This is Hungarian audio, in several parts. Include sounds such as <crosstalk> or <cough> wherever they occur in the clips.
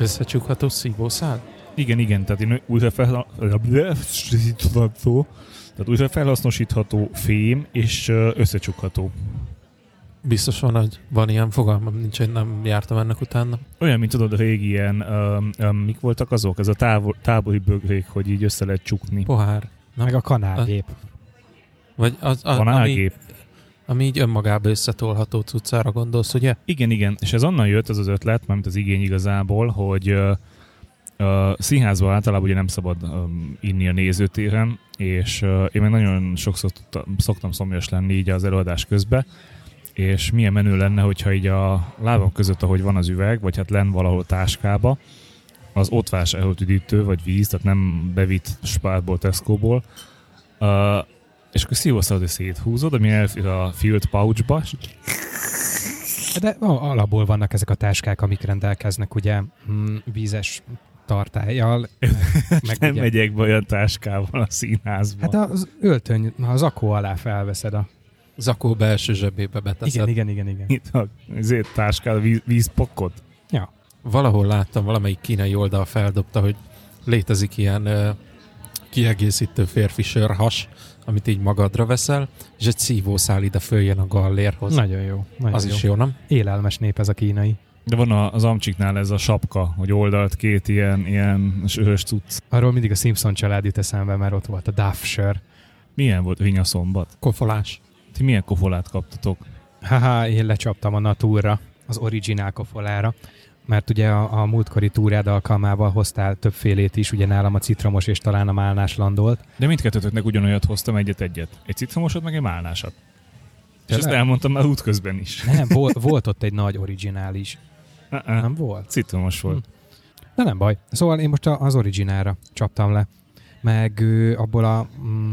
Összecsukható szívószál? Igen, igen, tehát én újra fel... <laughs> Tehát újra felhasznosítható fém és összecsukható. Biztos van, hogy van ilyen fogalmam, nincs, hogy nem jártam ennek utána. Olyan, mint tudod, a régi ilyen, öm, öm, mik voltak azok? Ez a távol, tábori bögrék, hogy így össze lehet csukni. Pohár. Na, Meg a kanálgép. vagy az, a, Van ami. Ami így önmagába összetolható cuccára gondolsz, ugye? Igen, igen, és ez onnan jött ez az ötlet, mármint az igény igazából, hogy ö, ö, színházban általában ugye nem szabad ö, inni a nézőtéren, és ö, én meg nagyon sokszor tudtam, szoktam szomjas lenni így az előadás közben, és milyen menő lenne, hogyha így a lábam között, ahogy van az üveg, vagy hát len valahol táskába, az ott vásárolt üdítő, vagy víz, tehát nem bevitt spárból, Tesco-ból, uh, és akkor szívószalad, hogy széthúzod, ami elfér a field pouchba, De alapból vannak ezek a táskák, amik rendelkeznek ugye mm, vízes tartályjal. <laughs> meg nem ugye, megyek be olyan táskával a színházba. hát az öltöny, az akó alá felveszed a... Zakó belső zsebébe beteszed. Igen, igen, igen, igen. Itt a azért táskál, a víz, vízpokot. Valahol láttam, valamelyik kínai oldal feldobta, hogy létezik ilyen kiegészítő férfi sörhas, amit így magadra veszel, és egy szívószál ide följön a gallérhoz. Nagyon jó. Nagyon az jó. is jó, nem? Élelmes nép ez a kínai. De van a- az Amcsiknál ez a sapka, hogy oldalt két ilyen, ilyen sörös cucc. Arról mindig a Simpson család jut eszembe, mert ott volt a Duff sör. Milyen volt Vinya szombat? Kofolás. Ti milyen kofolát kaptatok? Haha, én lecsaptam a Naturra, az originál kofolára, mert ugye a, a múltkori túrád alkalmával hoztál többfélét is, ugye nálam a citromos és talán a málnás landolt. De mindkettőtöknek ugyanolyat hoztam egyet-egyet. Egy citromosat, meg egy málnásat. És ezt elmondtam már útközben is. Nem, <laughs> volt, volt ott egy nagy originál is. Uh-uh. Nem volt? Citromos volt. De nem baj. Szóval én most az originálra csaptam le. Meg abból a mm,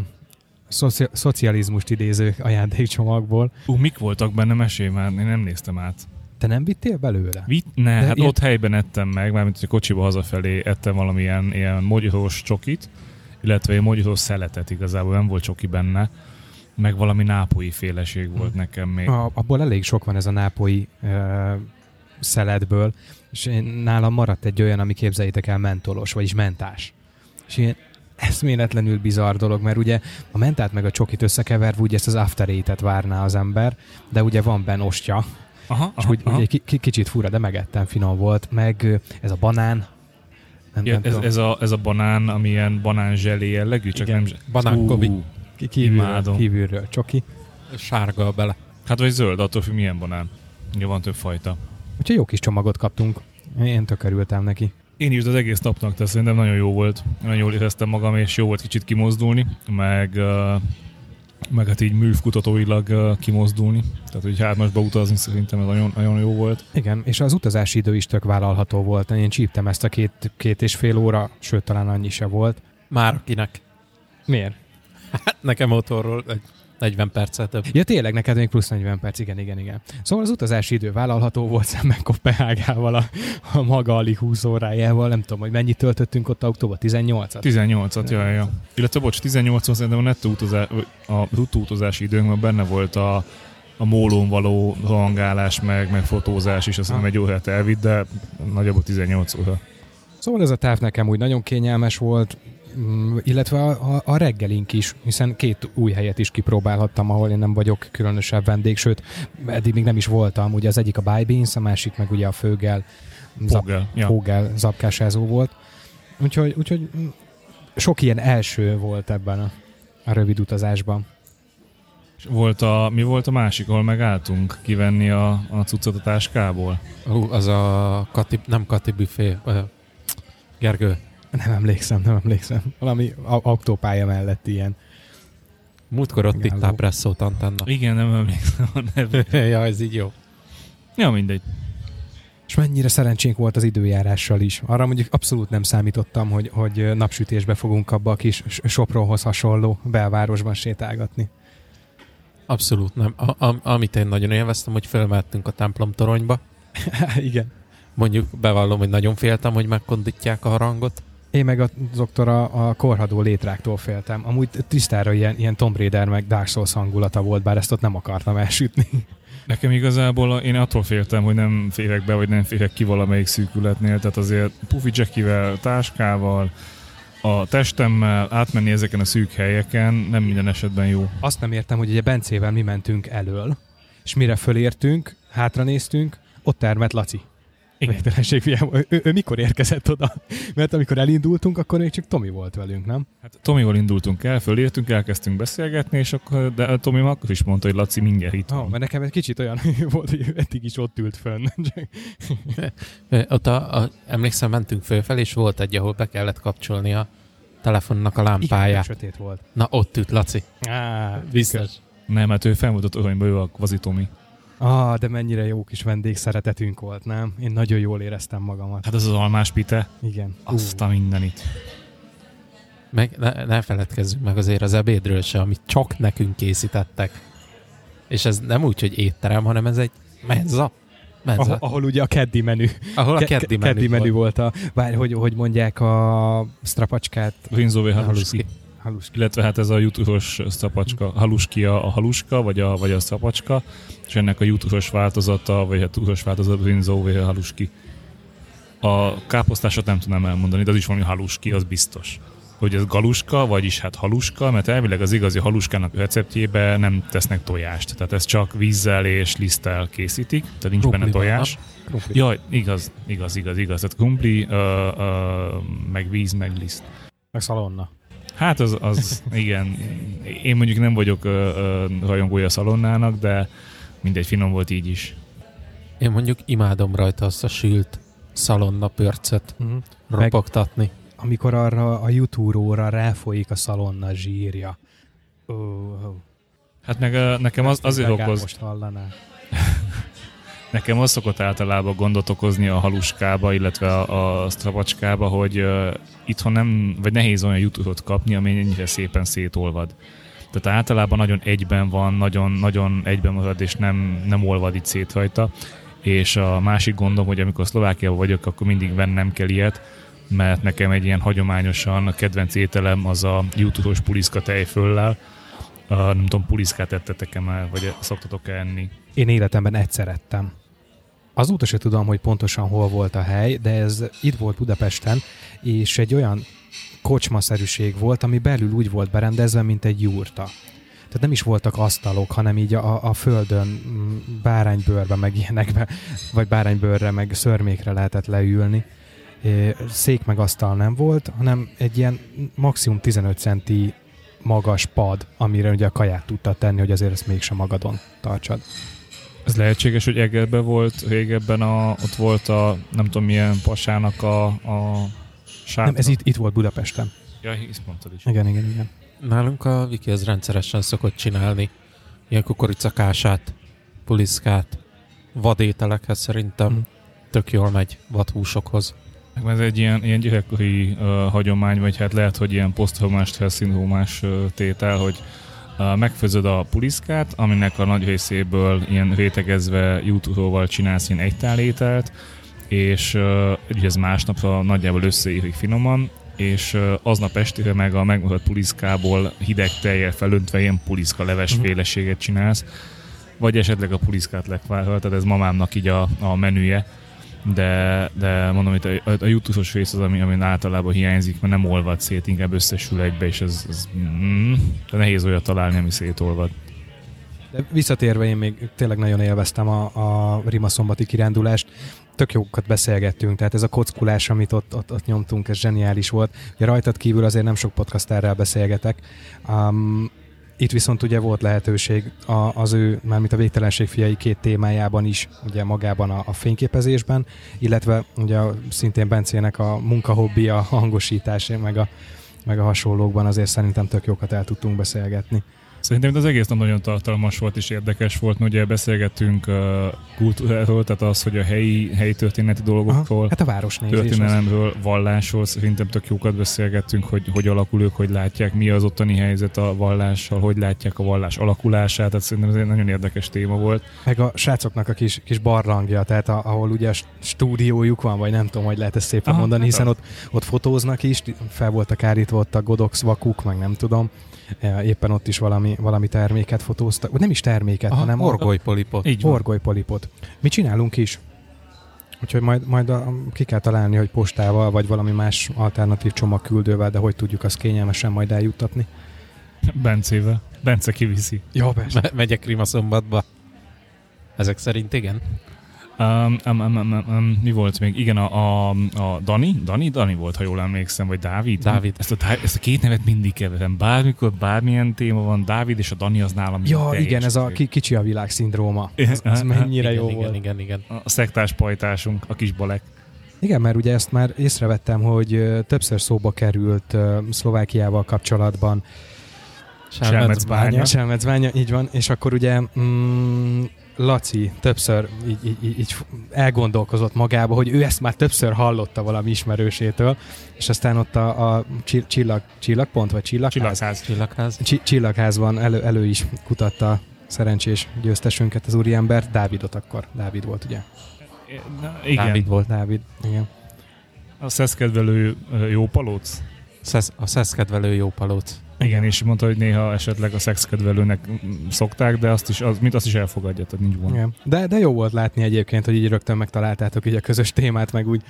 szoci- szocializmust idéző ajándékcsomagból. Ú, mik voltak benne, mesélj már, én nem néztem át. Te nem vittél belőle? Vit? Ne, De hát ilyen- ott helyben ettem meg, mármint hogy kocsiba hazafelé ettem valamilyen ilyen mogyorós csokit, illetve egy mogyorós szeletet igazából, nem volt csoki benne, meg valami nápolyi féleség volt Hm. nekem még. A, abból elég sok van ez a nápoi ö, szeletből, és én, nálam maradt egy olyan, ami képzeljétek el mentolos, vagyis mentás. És ilyen eszméletlenül bizarr dolog, mert ugye a mentát meg a csokit összekeverve, ugye ezt az after várná az ember, de ugye van benne ostya, Aha, és aha, úgy, aha. úgy egy ki- kicsit fura, de megettem, finom volt, meg ez a banán, nem, Ja, nem ez, tudom, ez, a, ez a banán, ami ilyen banán zselé jellegű, csak Igen. nem... Banánkobi. Kívülről, kívülről csoki. Sárga bele. Hát vagy zöld, attól függ milyen banán. Ugye van több fajta. Úgyhogy jó kis csomagot kaptunk. Én tök örültem neki. Én is az egész napnak, tehát szerintem nagyon jó volt. Nagyon jól éreztem magam, és jó volt kicsit kimozdulni, meg, uh, meg hát így művkutatóilag uh, kimozdulni. Tehát, hogy hármasba utazni szerintem ez nagyon, nagyon jó volt. Igen, és az utazási idő is tök vállalható volt. Én csíptem ezt a két, két és fél óra, sőt talán annyi se volt. Már akinek. Miért? Nekem motorról egy 40 percet több. Ja tényleg, neked még plusz 40 perc, igen, igen, igen. Szóval az utazási idő vállalható volt szemben Kopenhágával, a, a maga alig 20 órájával. Nem tudom, hogy mennyit töltöttünk ott október 18-at. 18-at, ja, ja. Illetve bocs, 18 szerintem a nettó utazás, a bruttó utazási időnkben benne volt a, a mólón való rohangálás, meg, meg fotózás is, azt Ah. egy órát elvitt, de nagyjából 18 óra. Szóval ez a táv nekem úgy nagyon kényelmes volt, illetve a, a, a reggelink is, hiszen két új helyet is kipróbálhattam, ahol én nem vagyok különösebb vendég, sőt, eddig még nem is voltam. Ugye az egyik a By Beans, a másik meg ugye a Fögel, zap, Fogel. Ja. Fogel zapkásázó volt. Úgyhogy, úgyhogy mm, sok ilyen első volt ebben a, a rövid utazásban. Volt a, mi volt a másik, ahol megálltunk kivenni a, a cuccot a táskából? Hú, az a Kati, nem Kati büfé. Gergő, Nem emlékszem, nem emlékszem. Valami autópálya mellett ilyen. múltkor ott Megálló. ittál presszót antenna. Igen, nem emlékszem a neve. <laughs> ja, ez így jó. Ja, mindegy. És mennyire szerencsénk volt az időjárással is. Arra mondjuk abszolút nem számítottam, hogy, hogy napsütésbe fogunk abba a kis Sopronhoz hasonló belvárosban sétálgatni. Abszolút nem. A, a, amit én nagyon élveztem, hogy felmehettünk a templom toronyba. <laughs> Igen. Mondjuk bevallom, hogy nagyon féltem, hogy megkondítják a harangot. Én meg azoktól a, a korhadó létráktól féltem. Amúgy tisztára ilyen, ilyen Tomb Raider meg Dark Souls hangulata volt, bár ezt ott nem akartam elsütni. Nekem igazából én attól féltem, hogy nem férek be, vagy nem férek ki valamelyik szűkületnél, tehát azért pufi jackivel, táskával, a testemmel átmenni ezeken a szűk helyeken nem minden esetben jó. Azt nem értem, hogy ugye Bencével mi mentünk elől, és mire fölértünk, hátra néztünk, ott termett Laci. Igen. Végtelenség fiam, ő, ő, ő, mikor érkezett oda? Mert amikor elindultunk, akkor még csak Tomi volt velünk, nem? Hát Tomival indultunk el, fölértünk, elkezdtünk beszélgetni, és akkor, de Tomi akkor is mondta, hogy Laci mindjárt itt van. Oh, mert nekem egy kicsit olyan <laughs> volt, hogy eddig is ott ült fönn. <laughs> Ott a, a, emlékszem, mentünk fölfelé, és volt egy, ahol be kellett kapcsolni a telefonnak a Igen, lámpáját. sötét volt. Na, ott ült Laci. Á, Biztos. Nem, hát ő fenn volt ott aranyban, ő a kvazi Tomi. Ah, de mennyire jó kis vendégszeretetünk volt, nem? Én nagyon jól éreztem magamat. Hát az az almás pite, Igen. azt a mindenit. Meg ne, ne feledkezzünk meg azért az ebédről se, amit csak nekünk készítettek. És ez nem úgy, hogy étterem, hanem ez egy menza. Menza. Ahol, ahol ugye a keddi menü. ahol a Ke- keddi menü, keddi menü volt. volt. a, várj, hogy, hogy mondják a strapacskát? Rinzóvé Haluski. Haluski. Illetve hát ez a jutusos szapacska, haluskia a haluska, vagy a, vagy a szapacska, és ennek a jutusos változata, vagy a tusos változata Rinzóvé haluski. A káposztásot nem tudnám elmondani, de az is valami haluski, az biztos. Hogy ez galuska, vagyis hát haluska, mert elvileg az igazi haluskának receptjébe nem tesznek tojást. Tehát ez csak vízzel és liszttel készítik, tehát nincs benne Krumplival, tojás. Krumpli. Jaj, igaz, igaz, igaz, igaz. Tehát krumpli, ö, ö, meg víz, meg liszt. Meg szalonna. Hát az, az igen. Én mondjuk nem vagyok ö, ö, rajongója a szalonnának, de mindegy, finom volt így is. Én mondjuk imádom rajta azt a sült szalonna pörcöt Uh-huh. ropogtatni. Amikor arra a jutúróra ráfolyik a szalonna zsírja. Oh, Hát meg nekem az, azért okoz, Most hallaná. <laughs> nekem az szokott általában gondot okozni a haluskába, illetve a, a strapacskába, hogy ö, itthon nem, vagy nehéz olyan jutúrót kapni, ami ennyire szépen szétolvad. Tehát általában nagyon egyben van, nagyon, nagyon egyben marad, és nem, nem olvad itt szét rajta. És a másik gondom, hogy amikor Szlovákiában vagyok, akkor mindig vennem kell ilyet, mert nekem egy ilyen hagyományosan a kedvenc ételem az a jutúros puliszka tejföllel. Uh, nem tudom, puliszkát ettetek-e már, vagy szoktatok-e enni? Én életemben egyszer ettem. Azóta se tudom, hogy pontosan hol volt a hely, de ez itt volt Budapesten, és egy olyan kocsmaszerűség volt, ami belül úgy volt berendezve, mint egy jurta. Tehát nem is voltak asztalok, hanem így a, a földön mm, báránybőrbe, meg ilyenekbe, vagy báránybőrre, meg szörmékre lehetett leülni. Szék meg asztal nem volt, hanem egy ilyen maximum 15 centi magas pad, amire ugye a kaját tudtad tenni, hogy azért ezt mégsem magadon tartsad. Ez lehetséges, hogy Egerben volt régebben, a, ott volt a nem tudom milyen pasának a, a sátra. Nem, ez itt, itt volt Budapesten. Ja, hisz mondtad is. Igen, igen, igen. Nálunk a Viki az rendszeresen szokott csinálni ilyen kukoricakását, puliszkát, vadételekhez szerintem Mhm. tök jól megy vadhúsokhoz. Ez egy ilyen, ilyen gyerekkori uh, hagyomány, vagy hát lehet, hogy ilyen posztraumás stresszindrómás uh, tétel, hogy megfőzöd a puliszkát, aminek a nagy részéből ilyen rétegezve jutúróval csinálsz ilyen egytálételt, és ugye ez másnapra nagyjából összeérik finoman, és aznap estére meg a megmaradt puliszkából hideg tejjel felöntve ilyen puliszka leves Mhm. féleséget csinálsz, vagy esetleg a puliszkát lekvárral, tehát ez mamámnak így a, a menüje de, de mondom, itt a, a, jutusos rész az, ami, ami általában hiányzik, mert nem olvad szét, inkább összesül egybe, és ez, ez mm, de nehéz olyat találni, ami szétolvad. De visszatérve én még tényleg nagyon élveztem a, a Rima szombati kirándulást. Tök jókat beszélgettünk, tehát ez a kockulás, amit ott, ott, ott nyomtunk, ez zseniális volt. Ugye rajtad kívül azért nem sok podcastterrel beszélgetek. Um, itt viszont ugye volt lehetőség a, az ő, mármint a végtelenség fiai két témájában is, ugye magában a, a fényképezésben, illetve ugye szintén Bencének a munkahobbija, a hangosítás, meg a, meg a hasonlókban azért szerintem tök jókat el tudtunk beszélgetni. Szerintem az egész nap nagyon tartalmas volt és érdekes volt, mert ugye beszélgettünk uh, kultúráról, tehát az, hogy a helyi, helyi történeti dolgokról, Aha, hát a az- történelemről, vallásról, szerintem tök jókat beszélgettünk, hogy hogy alakul ők, hogy látják, mi az ottani helyzet a vallással, hogy látják a vallás alakulását, tehát szerintem ez egy nagyon érdekes téma volt. Meg a srácoknak a kis, kis barlangja, tehát a, ahol ugye a st- stúdiójuk van, vagy nem tudom, hogy lehet ezt szépen Aha, mondani, hát hiszen ott, ott fotóznak is, fel voltak állítva ott a Godox vakuk, meg nem tudom, éppen ott is valami, valami terméket fotóztak, nem is terméket, Aha, hanem orgolypolipot. Így van. orgolypolipot. Mi csinálunk is. Úgyhogy majd, majd a, ki kell találni, hogy postával, vagy valami más alternatív csomagküldővel, de hogy tudjuk azt kényelmesen majd eljuttatni. Bencével. Bence kiviszi. Jó, persze. Me- megyek Rimaszombatba. Ezek szerint igen. Um, um, um, um, um, mi volt még? Igen, a, a, a Dani? Dani? Dani volt, ha jól emlékszem, vagy Dávid? Dávid. Ezt a, ezt a két nevet mindig keverem. Bármikor, bármilyen téma van, Dávid és a Dani az nálam Ja, igen, ez a ki, kicsi a világ szindróma. <laughs> Ez, ez mennyire igen, jó igen, volt. igen, igen. A szektás pajtásunk, a kis balek. Igen, mert ugye ezt már észrevettem, hogy többször szóba került ö, Szlovákiával kapcsolatban. Selmecbánya. Selmecbánya, így van. És akkor ugye mm, Laci többször így, így, így, elgondolkozott magába, hogy ő ezt már többször hallotta valami ismerősétől, és aztán ott a, a csi- csillag, csillagpont, vagy csillagház? Csillagház. Csillagház. Csi- Csillagházban elő, elő is kutatta a szerencsés győztesünket, az úriember, Dávidot akkor. Dávid volt, ugye? Na, Igen, Dávid volt. Dávid, igen. a szeszkedvelő jó palóc. Szesz, a szeszkedvelő jó palóc. Igen, és mondta, hogy néha esetleg a szexkedvelőnek szokták, de azt is, az, mint azt is elfogadja, tehát nincs gond. Igen. De, de jó volt látni egyébként, hogy így rögtön megtaláltátok így a közös témát, meg úgy,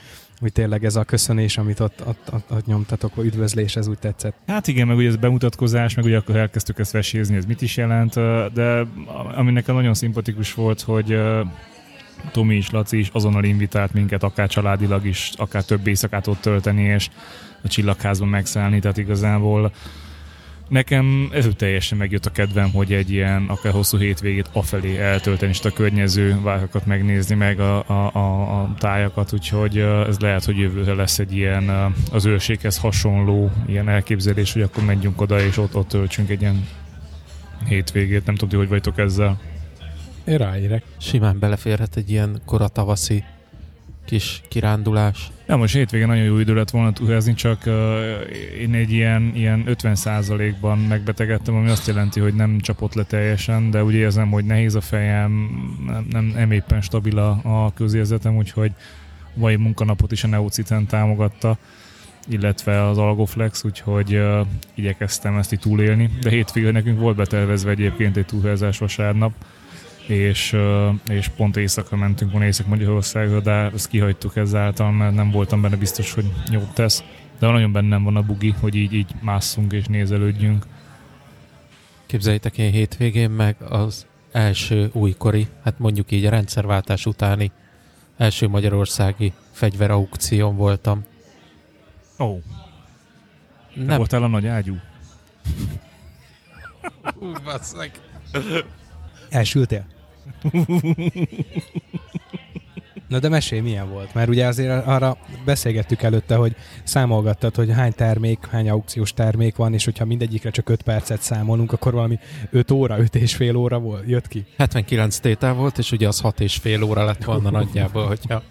úgy tényleg ez a köszönés, amit ott, ott, ott, ott nyomtatok, vagy üdvözlés, ez úgy tetszett. Hát igen, meg ugye ez bemutatkozás, meg ugye akkor elkezdtük ezt vesézni, ez mit is jelent, de ami nekem nagyon szimpatikus volt, hogy Tomi is, Laci is azonnal invitált minket, akár családilag is, akár több éjszakát ott tölteni, és a csillagházban megszállni, tehát igazából nekem ez úgy teljesen megjött a kedvem, hogy egy ilyen akár hosszú hétvégét afelé eltölteni, és a környező várokat megnézni, meg a, a, a, a tájakat, úgyhogy ez lehet, hogy jövőre lesz egy ilyen az őrséghez hasonló ilyen elképzelés, hogy akkor menjünk oda, és ott, ott töltsünk egy ilyen hétvégét. Nem tudom, hogy vagytok ezzel. Én ráérek. Simán beleférhet egy ilyen koratavaszi kis kirándulás. Ja, most hétvégén nagyon jó idő lett volna túrázni, csak uh, én egy ilyen, ilyen 50%-ban megbetegedtem, ami azt jelenti, hogy nem csapott le teljesen, de úgy érzem, hogy nehéz a fejem, nem, nem, nem éppen stabil a, a közérzetem, úgyhogy mai munkanapot is a Neociten támogatta, illetve az Algoflex, úgyhogy uh, igyekeztem ezt így túlélni, de hétvégén nekünk volt betervezve egyébként egy túrázás vasárnap, és, és pont éjszakra mentünk volna Észak-Magyarországra, de ezt kihagytuk ezáltal, mert nem voltam benne biztos, hogy jót tesz. De nagyon bennem van a bugi, hogy így, így másszunk és nézelődjünk. Képzeljétek, én hétvégén meg az első újkori, hát mondjuk így a rendszerváltás utáni első magyarországi fegyveraukción voltam. Ó, oh, nem Nem. voltál a nagy ágyú? Ú, basszeg. Elsültél? Na de mesélj, milyen volt? Mert ugye azért arra beszélgettük előtte, hogy számolgattad, hogy hány termék, hány aukciós termék van, és hogyha mindegyikre csak 5 percet számolunk, akkor valami 5 óra, 5 és fél óra volt, jött ki. 79 tétel volt, és ugye az 6 és fél óra lett volna nagyjából, hogyha...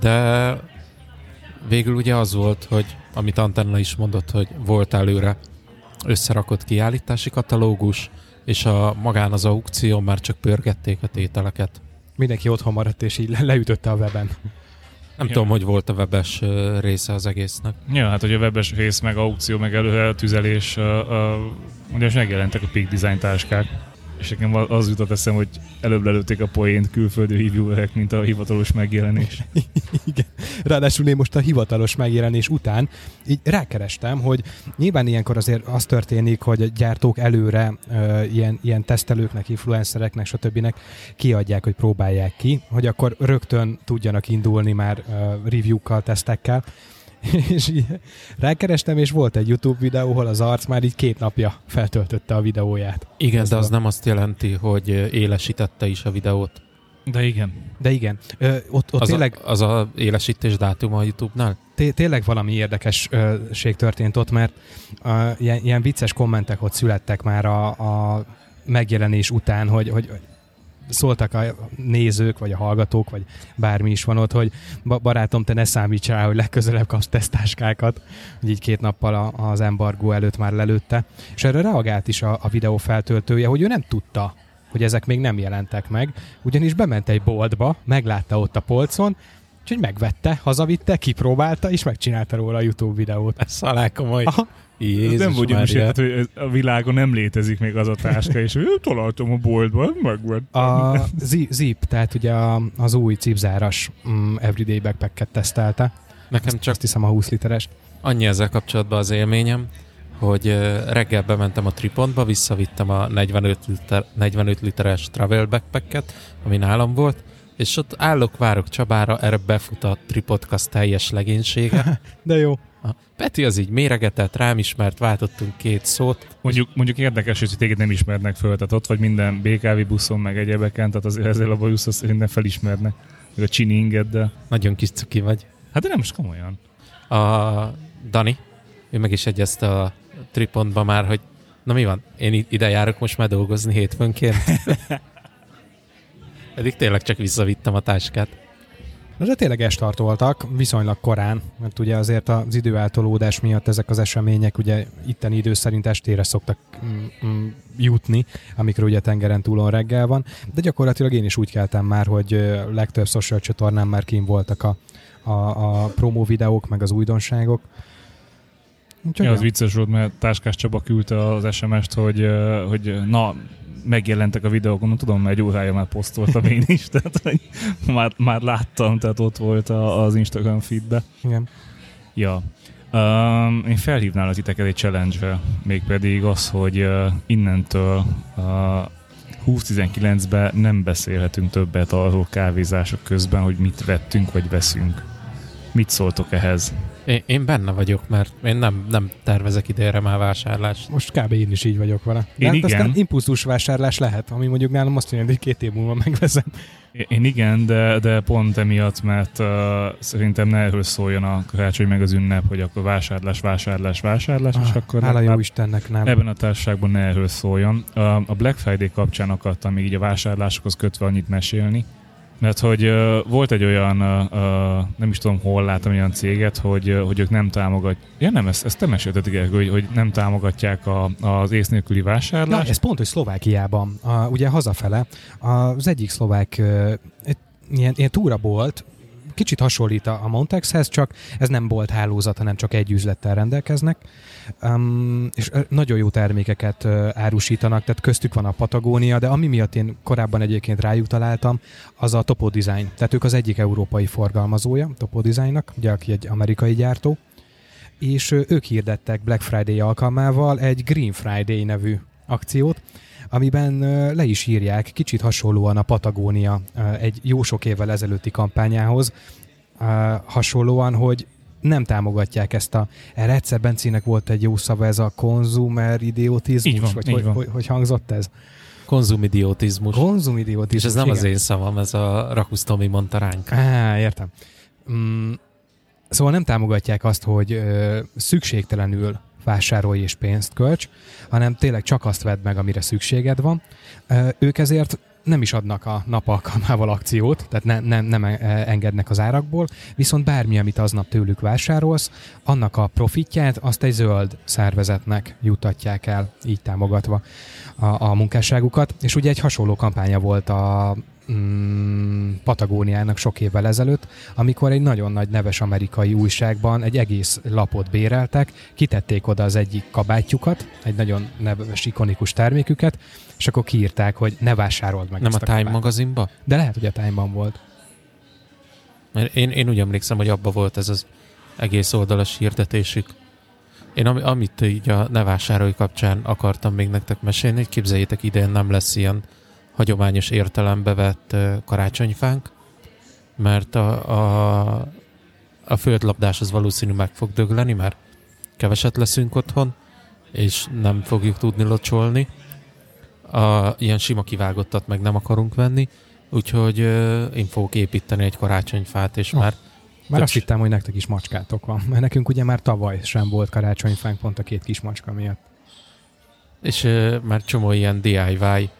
De végül ugye az volt, hogy amit Antenna is mondott, hogy volt előre összerakott kiállítási katalógus, és a magán az aukció már csak pörgették a tételeket. Mindenki otthon maradt, és így le- leütötte a weben. Nem Ja. tudom, hogy volt a webes része az egésznek. Ja, hát hogy a webes rész, meg aukció, meg előre tüzelés, uh, uh, ugye most megjelentek a Peak Design táskák. És nekem az jutott eszem, hogy előbb lelőtték a poént külföldi reviewerek, mint a hivatalos megjelenés. <laughs> Igen. Ráadásul én most a hivatalos megjelenés után így rákerestem, hogy nyilván ilyenkor azért az történik, hogy a gyártók előre ö, ilyen, ilyen tesztelőknek, influencereknek, stb. kiadják, hogy próbálják ki, hogy akkor rögtön tudjanak indulni már ö, review-kkal, tesztekkel. <laughs> És így rákerestem, és volt egy YouTube videó, ahol az arc már így két napja feltöltötte a videóját. Igen, Ez de az a- nem azt jelenti, hogy élesítette is a videót. De igen. De igen, ö, ott, ott Az, tényleg a, az a élesítés dátuma a YouTube-nál? té- tényleg valami érdekesség történt ott, mert uh, ilyen, ilyen vicces kommentek ott születtek már a, a megjelenés után, hogy, hogy szóltak a nézők, vagy a hallgatók, vagy bármi is van ott, hogy ba- barátom, te ne számíts rá, hogy legközelebb kapsz tesztáskákat, hogy így két nappal az embargó előtt már lelőtte. És erre reagált is a, a videó feltöltője, hogy ő nem tudta, hogy ezek még nem jelentek meg, ugyanis bement egy boltba, meglátta ott a polcon, úgyhogy megvette, hazavitte, kipróbálta, és megcsinálta róla a YouTube videót. Ez alá komoly. Aha. Jézus nem úgy Mária. érted, hogy ez- a világon nem létezik még az a táska, és hogy találtam a boltban, megvettem. A Zi- Zip, tehát ugye az új cipzáras mm, Everyday Backpack-et tesztelte. Nekem Azt, csak azt hiszem a 20 literes. annyi ezzel kapcsolatban az élményem, hogy reggel bementem a Tripontba, visszavittem a 45, liter, 45 literes travel backpacket, ami nálam volt, és ott állok, várok Csabára, erre befut a Tripodcast teljes legénysége. <laughs> De jó. A Peti az így méregetett, rám ismert, váltottunk két szót. Mondjuk, mondjuk érdekes, hogy téged nem ismernek föl, tehát ott vagy minden BKV buszon, meg egyebeken, tehát azért ezzel a bajusz azt szerintem felismernek. Meg a csini ingeddel. Nagyon kis cuki vagy. Hát de nem is komolyan. A Dani, ő meg is egyezte a Tripontba már, hogy na mi van, én ide járok most már dolgozni hétfőnként. <laughs> Pedig tényleg csak visszavittem a táskát. De tényleg estartoltak, viszonylag korán, mert ugye azért az időeltolódás miatt ezek az események ugye itteni idő szerint estére szoktak mm, mm, jutni, amikor ugye tengeren túlon reggel van, de gyakorlatilag én is úgy keltem már, hogy legtöbb social csatornán már kín voltak a, a, a promo videók, meg az újdonságok. Úgyhogy Ja, az vicces volt, mert Táskás Csaba küldte az SMS-t, hogy, hogy na, megjelentek a videók, mondom, tudom, egy órája már posztoltam én is, tehát hogy már, már láttam, tehát ott volt a, az Instagram feedbe. Igen. Ja. Um, én felhívnál az titeket egy challenge-re, mégpedig az, hogy uh, innentől uh, 2019-ben nem beszélhetünk többet arról kávézások közben, hogy mit vettünk vagy veszünk. Mit szóltok ehhez? Én, én benne vagyok, mert én nem, nem tervezek idénre már vásárlást. Most kb. én is így vagyok vele. Én hát igen. aztán impulzus vásárlás lehet, ami mondjuk nálam azt jelenti, hogy két év múlva megveszem. Én igen, de, de pont emiatt, mert uh, szerintem ne erről szóljon a karácsony meg az ünnep, hogy akkor vásárlás, vásárlás, vásárlás, és akkor Hála hát jó Istennek nem. ebben a társaságban ne erről szóljon. Uh, a Black Friday kapcsán akartam még így a vásárlásokhoz kötve annyit mesélni, mert hogy uh, volt egy olyan, uh, uh, nem is tudom hol láttam olyan céget, hogy, uh, hogy ők nem támogatják, ja nem, ezt, ezt te mesélted, hogy, hogy nem támogatják a, az ész nélküli vásárlást. ez pont, hogy Szlovákiában, a, ugye hazafele, az egyik szlovák egy, ilyen, ilyen túrabolt, kicsit hasonlít a Montexhez, csak ez nem bolt hálózat, hanem csak egy üzlettel rendelkeznek, um, és nagyon jó termékeket ö, árusítanak, tehát köztük van a Patagónia, de ami miatt én korábban egyébként rájuk találtam, az a Topo Design. Tehát ők az egyik európai forgalmazója Topo Designnak, ugye aki egy amerikai gyártó, és ö, ők hirdettek Black Friday alkalmával egy Green Friday nevű akciót, amiben le is írják, kicsit hasonlóan a Patagónia egy jó sok évvel ezelőtti kampányához, hasonlóan, hogy nem támogatják ezt a... Erre egyszer Bencinek volt egy jó szava, ez a konzumer idiotizmus, Így van, vagy így hogy, van. hogy, hogy hangzott ez? Konzumidiotizmus. Konzumidiotizmus. És ez nem az igen. én szavam, ez a Rakusz Tomi mondta ránk. Á, értem. Mm, szóval nem támogatják azt, hogy ö, szükségtelenül vásárolj és pénzt költs, hanem tényleg csak azt vedd meg, amire szükséged van. Ö, ők ezért nem is adnak a nap alkalmával akciót, tehát ne, nem, nem engednek az árakból, viszont bármi, amit aznap tőlük vásárolsz, annak a profitját azt egy zöld szervezetnek jutatják el, így támogatva a, a munkásságukat. És ugye egy hasonló kampánya volt a mm, Patagóniának sok évvel ezelőtt, amikor egy nagyon nagy neves amerikai újságban egy egész lapot béreltek, kitették oda az egyik kabátjukat, egy nagyon neves, ikonikus terméküket, és akkor kiírták, hogy ne vásárold meg Nem a ezt a Time kabátot. magazinba? De lehet, hogy a Time-ban volt. Mert én, én úgy emlékszem, hogy abba volt ez az egész oldalas hirdetésük. Én ami, amit így a ne vásárolj kapcsán akartam még nektek mesélni, hogy képzeljétek idén nem lesz ilyen hagyományos értelembe vett karácsonyfánk, mert a, a, a földlabdás az valószínű meg fog dögleni, mert keveset leszünk otthon, és nem fogjuk tudni locsolni. A, ilyen sima kivágottat meg nem akarunk venni, úgyhogy ö, én fogok építeni egy karácsonyfát, és Oh. már Már azt hittem, hogy nektek is macskátok van, mert nekünk ugye már tavaly sem volt karácsonyfánk pont a két kis macska miatt. és ö, már csomó ilyen DIY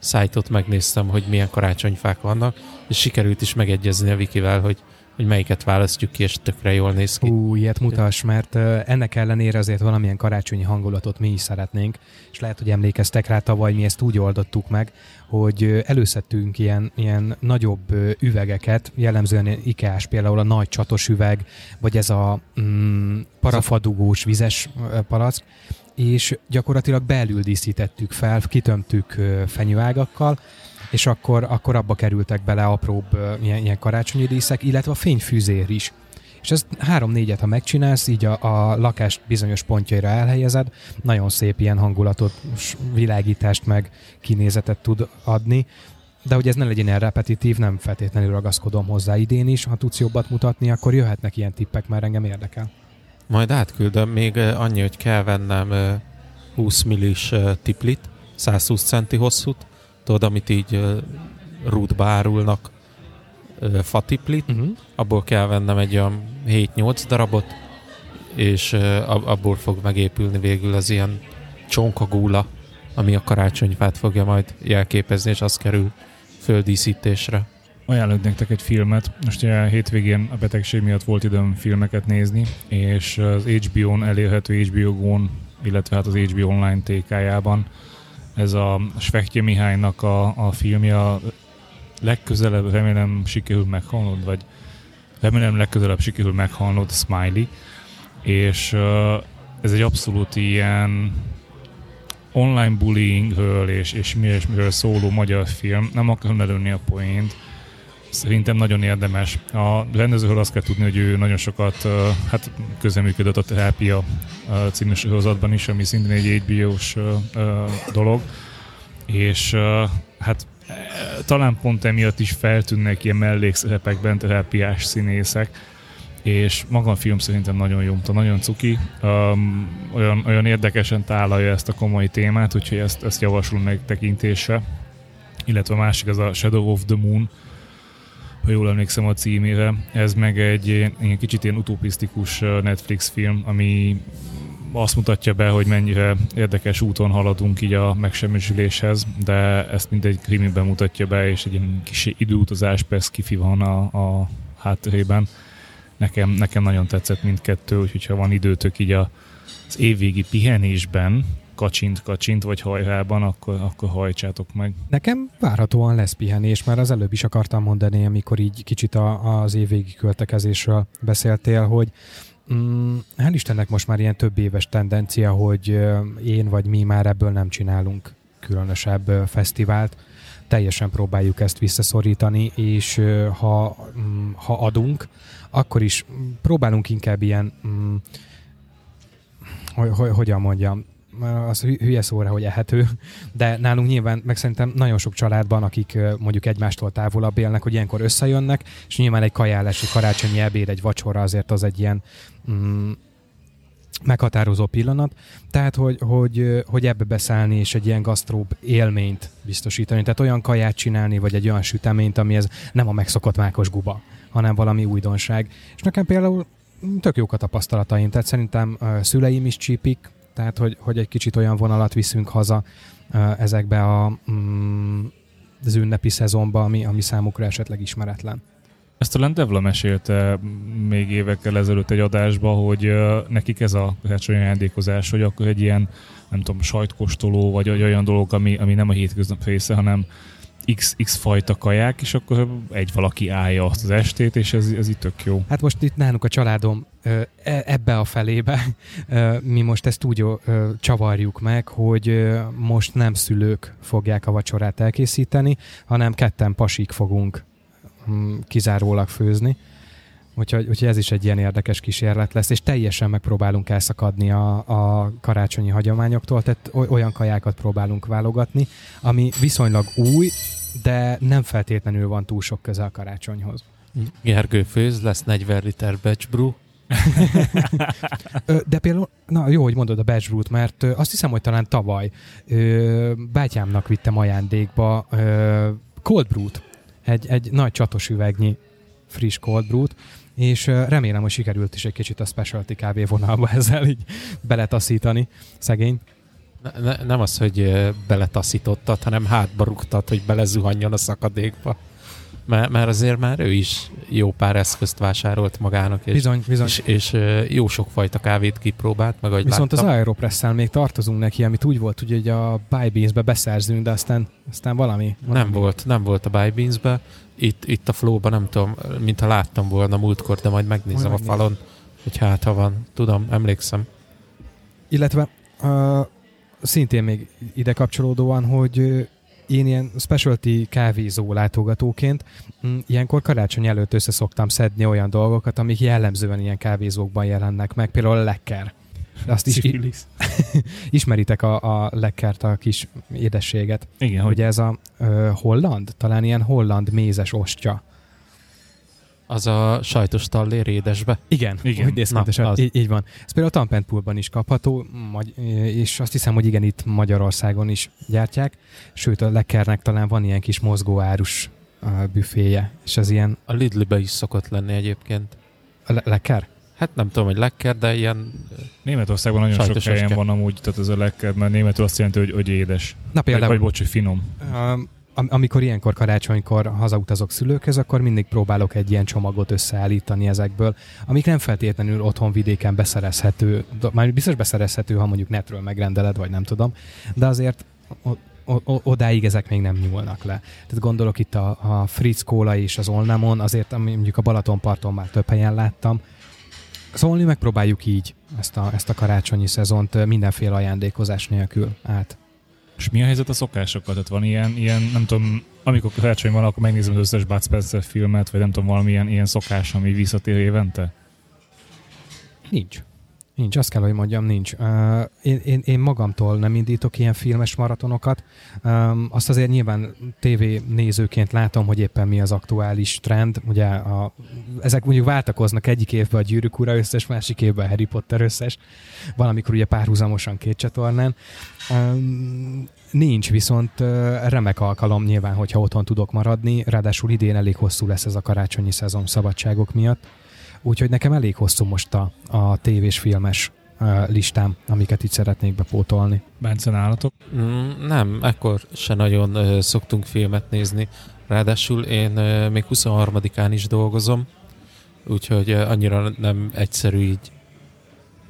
szájtot megnéztem, hogy milyen karácsonyfák vannak, és sikerült is megegyezni a Vikivel, hogy hogy melyiket választjuk ki, és tökre jól néz ki. Ú, ilyet mutass, mert ennek ellenére azért valamilyen karácsonyi hangulatot mi is szeretnénk, és lehet, hogy emlékeztek rá tavaly, mi ezt úgy oldottuk meg, hogy előszedtünk ilyen, ilyen nagyobb üvegeket, jellemzően IKEA-s például a nagy csatos üveg, vagy ez a mm, parafadugós vizes palack, és gyakorlatilag belül díszítettük fel, kitömtük fenyőágakkal, és akkor, akkor abba kerültek bele apróbb ilyen, ilyen karácsonyi díszek, illetve a fényfűzér is. És ezt három-négyet, ha megcsinálsz, így a, a lakás bizonyos pontjaira elhelyezed, nagyon szép ilyen hangulatot, világítást meg kinézetet tud adni. De hogy ez ne legyen ilyen repetitív, nem feltétlenül ragaszkodom hozzá idén is. Ha tudsz jobbat mutatni, akkor jöhetnek ilyen tippek, mert engem érdekel. Majd átküldöm, még annyi, hogy kell vennem 20 millis tiplit, 120 centi hosszút, tudod, amit így rútba árulnak fatiplit, uh-huh. abból kell vennem egy olyan 7-8 darabot, és abból fog megépülni végül az ilyen csonkagúla, ami a karácsonyfát fogja majd jelképezni, és az kerül földíszítésre. Ajánlok nektek egy filmet. Most a hétvégén a betegség miatt volt időm filmeket nézni, és az HBO-n elérhető HBO Go-n, illetve hát az HBO Online TK-jában ez a Svekje Mihálynak a, a filmje, a legközelebb remélem sikerül meghalnod, vagy remélem legközelebb sikerül meghalnod, Smiley, és ez egy abszolút ilyen online bullyingről és, és mi és miről szóló magyar film. Nem akarom előni a poént, Szerintem nagyon érdemes. A rendezőről azt kell tudni, hogy ő nagyon sokat hát közeműködött a terápia című sorozatban is, ami szintén egy HBO-s dolog. És hát e, talán pont emiatt is feltűnnek ilyen mellékszerepekben terápiás színészek, és maga a film szerintem nagyon jó, nagyon cuki, olyan, olyan érdekesen tálalja ezt a komoly témát, úgyhogy ezt, ezt javaslom meg tekintésre. Illetve a másik az a Shadow of the Moon, ha jól emlékszem a címére. Ez meg egy ilyen kicsit ilyen utopisztikus Netflix film, ami azt mutatja be, hogy mennyire érdekes úton haladunk így a megsemmisüléshez, de ezt mindegy krimiben mutatja be, és egy ilyen kis időutazás kifi van a, a hátterében. Nekem, nekem nagyon tetszett mindkettő, úgyhogy ha van időtök így a, az évvégi pihenésben, kacsint, kacsint, vagy hajrában, akkor, akkor hajtsátok meg. Nekem várhatóan lesz pihenés, mert az előbb is akartam mondani, amikor így kicsit a, az évvégi költekezésről beszéltél, hogy mm, hál' Istennek most már ilyen több éves tendencia, hogy én vagy mi már ebből nem csinálunk különösebb fesztivált, teljesen próbáljuk ezt visszaszorítani, és ha, mm, ha adunk, akkor is próbálunk inkább ilyen, mm, hogy, hogy, hogyan mondjam, az hülye szóra, hogy ehető, de nálunk nyilván, meg szerintem nagyon sok családban, akik mondjuk egymástól távolabb élnek, hogy ilyenkor összejönnek, és nyilván egy kajálás, egy karácsonyi ebéd, egy vacsora azért az egy ilyen mm, meghatározó pillanat, tehát hogy, hogy, hogy ebbe beszállni és egy ilyen gasztróbb élményt biztosítani, tehát olyan kaját csinálni, vagy egy olyan süteményt, ami ez nem a megszokott mákos guba, hanem valami újdonság. És nekem például tök jók a tapasztalataim, tehát szerintem szüleim is csípik, tehát hogy, hogy egy kicsit olyan vonalat viszünk haza ezekbe a, mm, az ünnepi szezonba, ami, ami számukra esetleg ismeretlen. Ezt talán Devla mesélte még évekkel ezelőtt egy adásba, hogy nekik ez a karácsonyi ajándékozás, hogy akkor egy ilyen, nem tudom, sajtkostoló, vagy olyan dolog, ami, ami nem a hétköznap része, hanem X, X fajta kaják, és akkor egy valaki állja azt az estét, és ez, ez itt tök jó. Hát most itt nálunk a családom e, ebbe a felébe, mi most ezt úgy csavarjuk meg, hogy most nem szülők fogják a vacsorát elkészíteni, hanem ketten pasik fogunk mm, kizárólag főzni. Úgyhogy, úgyhogy ez is egy ilyen érdekes kísérlet lesz, és teljesen megpróbálunk elszakadni a, a karácsonyi hagyományoktól, tehát olyan kajákat próbálunk válogatni, ami viszonylag új, de nem feltétlenül van túl sok köze a karácsonyhoz. Gergő főz, lesz 40 liter batch brew. de például, na jó, hogy mondod a batch brew mert azt hiszem, hogy talán tavaly bátyámnak vittem ajándékba cold brew-t, egy, egy nagy csatos üvegnyi friss cold brew-t, és remélem, hogy sikerült is egy kicsit a specialty kávé vonalba <laughs> ezzel így beletaszítani szegény. Ne, ne, nem az, hogy beletaszítottad, hanem hátba rúgtad, hogy belezuhanjon a szakadékba. Mert, mert azért már ő is jó pár eszközt vásárolt magának, és, Bizony, bizony. és, és jó sokfajta kávét kipróbált, meg ahogy Viszont láttam, az Aeropress-szel még tartozunk neki, amit úgy volt, hogy a Bybeans-be beszerzünk, de aztán, aztán valami, valami. nem volt, nem volt a Buy Beans-be. Itt, itt a flow nem tudom, mintha láttam volna múltkor, de majd megnézem Majd a megnézem. falon, hogy hát ha van. Tudom, emlékszem. Illetve uh, szintén még ide kapcsolódóan, hogy én ilyen specialty kávézó látogatóként mm, ilyenkor karácsony előtt össze szoktam szedni olyan dolgokat, amik jellemzően ilyen kávézókban jelennek meg, például a lekker. Azt is <laughs> ismeritek a, a lekkert, a kis édességet. Igen, hogy Ugye ez a ö, holland, talán ilyen holland mézes ostya. Az a sajtos tallér édesbe. Igen, Igen. Hogy néz Na, ki, az. így, így van. Ez például a Tampentpoolban is kapható, magy- és azt hiszem, hogy igen, itt Magyarországon is gyártják, sőt a Leckernek talán van ilyen kis mozgóárus büféje, és az ilyen A Lidl-be is szokott lenni egyébként. a Le- Lecker? Hát nem tudom, hogy lekker, de ilyen Németországban nagyon sok helyen van amúgy, tehát ez a lekked, mert németül azt jelenti, hogy, hogy édes. Na Vagy, például, vagy bocs, hogy finom. um, am- amikor ilyenkor karácsonykor hazautazok szülőkhöz, akkor mindig próbálok egy ilyen csomagot összeállítani ezekből, amik nem feltétlenül otthon vidéken beszerezhető, már biztos beszerezhető, ha mondjuk netről megrendeled, vagy nem tudom, de azért odáig ezek még nem nyúlnak le. Tehát gondolok itt a, a Fritz Kóla és az Olnamon, azért ami mondjuk a Balatonparton már több helyen láttam, Szólni megpróbáljuk így ezt a, ezt a karácsonyi szezont mindenféle ajándékozás nélkül át. És mi a helyzet a szokásokkal? Tehát van ilyen, ilyen nem tudom, amikor karácsony van, akkor megnézem az összes Bud Spencer filmet, vagy nem tudom, valamilyen ilyen szokás, ami visszatér évente? Nincs. Nincs, azt kell, hogy mondjam, nincs. Én, én, én magamtól nem indítok ilyen filmes maratonokat. Um, azt azért nyilván TV nézőként látom, hogy éppen mi az aktuális trend. Ugye a, ezek mondjuk váltakoznak egyik évben a Gyűrűk Ura összes, másik évben a Harry Potter összes. Valamikor ugye párhuzamosan két csatornán. Um, nincs, viszont remek alkalom nyilván, hogyha otthon tudok maradni. Ráadásul idén elég hosszú lesz ez a karácsonyi szezon szabadságok miatt. Úgyhogy nekem elég hosszú most a, a tévés filmes listám, amiket itt szeretnék bepótolni. Bence nálatok? Mm, nem, ekkor se nagyon ö, szoktunk filmet nézni. Ráadásul én ö, még 23-án is dolgozom, úgyhogy ö, annyira nem egyszerű így,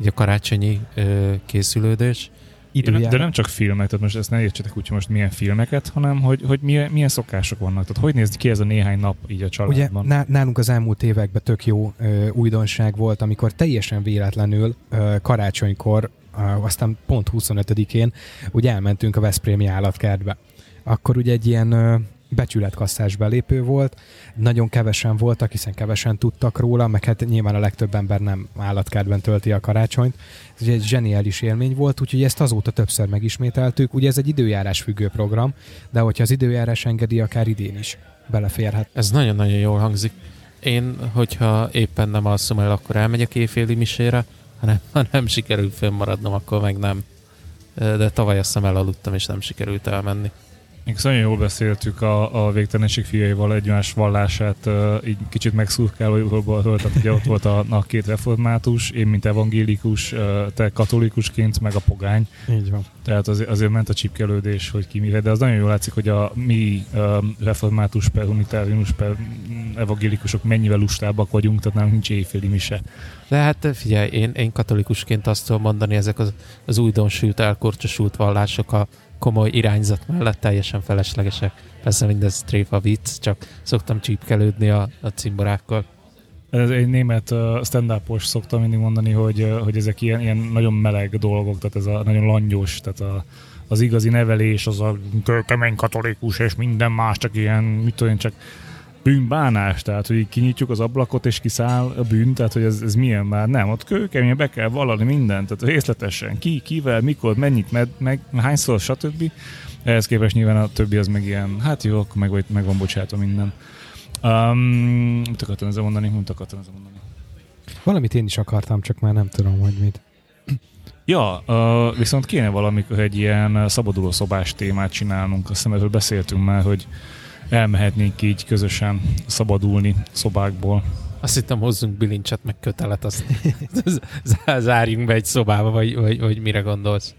így a karácsonyi ö, készülődés. De nem, de nem csak filmek, tehát most ezt ne értsetek úgy, hogy most milyen filmeket, hanem hogy, hogy milyen, milyen szokások vannak. Tehát hogy néz ki ez a néhány nap így a Ugye családban? ná- nálunk az elmúlt években tök jó ö, újdonság volt, amikor teljesen véletlenül ö, karácsonykor, ö, aztán pont 25-én ugye elmentünk a Veszprémi állatkertbe. Akkor ugye egy ilyen becsületkasszás belépő volt, nagyon kevesen voltak, hiszen kevesen tudtak róla, meg hát nyilván a legtöbb ember nem állatkertben tölti a karácsonyt. Ez egy zseniális élmény volt, úgyhogy ezt azóta többször megismételtük. Ugye ez egy időjárás függő program, de hogyha az időjárás engedi, akár idén is beleférhet. Ez nagyon-nagyon jól hangzik. Én, hogyha éppen nem alszom el, akkor elmegyek éjféli misére, hanem ha nem sikerül fönnmaradnom, akkor meg nem. De tavaly azt hiszem elaludtam, és nem sikerült elmenni. Még nagyon jól beszéltük a, a végtelenség fiaival egymás vallását, így kicsit megszurkálva, tehát ugye ott volt a, a két református, én mint evangélikus, te katolikusként, meg a pogány. Így van. Tehát azért, azért ment a csipkelődés, hogy ki mire, de az nagyon jól látszik, hogy a mi református per unitárius per mm, evangélikusok mennyivel lustábbak vagyunk, tehát nálunk nincs éjféli mise. De hát figyelj, én, én katolikusként azt tudom mondani, ezek az, az újdonsült, elkorcsosult vallások a komoly irányzat mellett teljesen feleslegesek. Persze mindez tréfa vicc, csak szoktam csípkelődni a, a cimborákkal. Ez egy német stand szoktam mindig mondani, hogy, hogy ezek ilyen, ilyen nagyon meleg dolgok, tehát ez a nagyon langyos, tehát a, az igazi nevelés, az a kemény katolikus, és minden más, csak ilyen, mit tudom én, csak bűnbánás, tehát hogy így kinyitjuk az ablakot és kiszáll a bűn, tehát hogy ez, ez milyen már, nem, ott kőkemény be kell vallani mindent, tehát részletesen, ki, kivel, mikor, mennyit, med, meg, hányszor, stb. Ehhez képest nyilván a többi az meg ilyen, hát jó, akkor meg, meg van bocsátva minden. Um, mit akartam ezzel mondani? Mit akartam ezzel mondani? Valamit én is akartam, csak már nem tudom, hogy mit. Ja, uh, viszont kéne valamikor egy ilyen szabaduló szobás témát csinálnunk. Azt hiszem, erről beszéltünk már, hogy elmehetnénk így közösen szabadulni szobákból. Azt hittem hozzunk bilincset, meg kötelet, azt zá- <laughs> zárjunk be egy szobába, vagy, vagy, vagy mire gondolsz.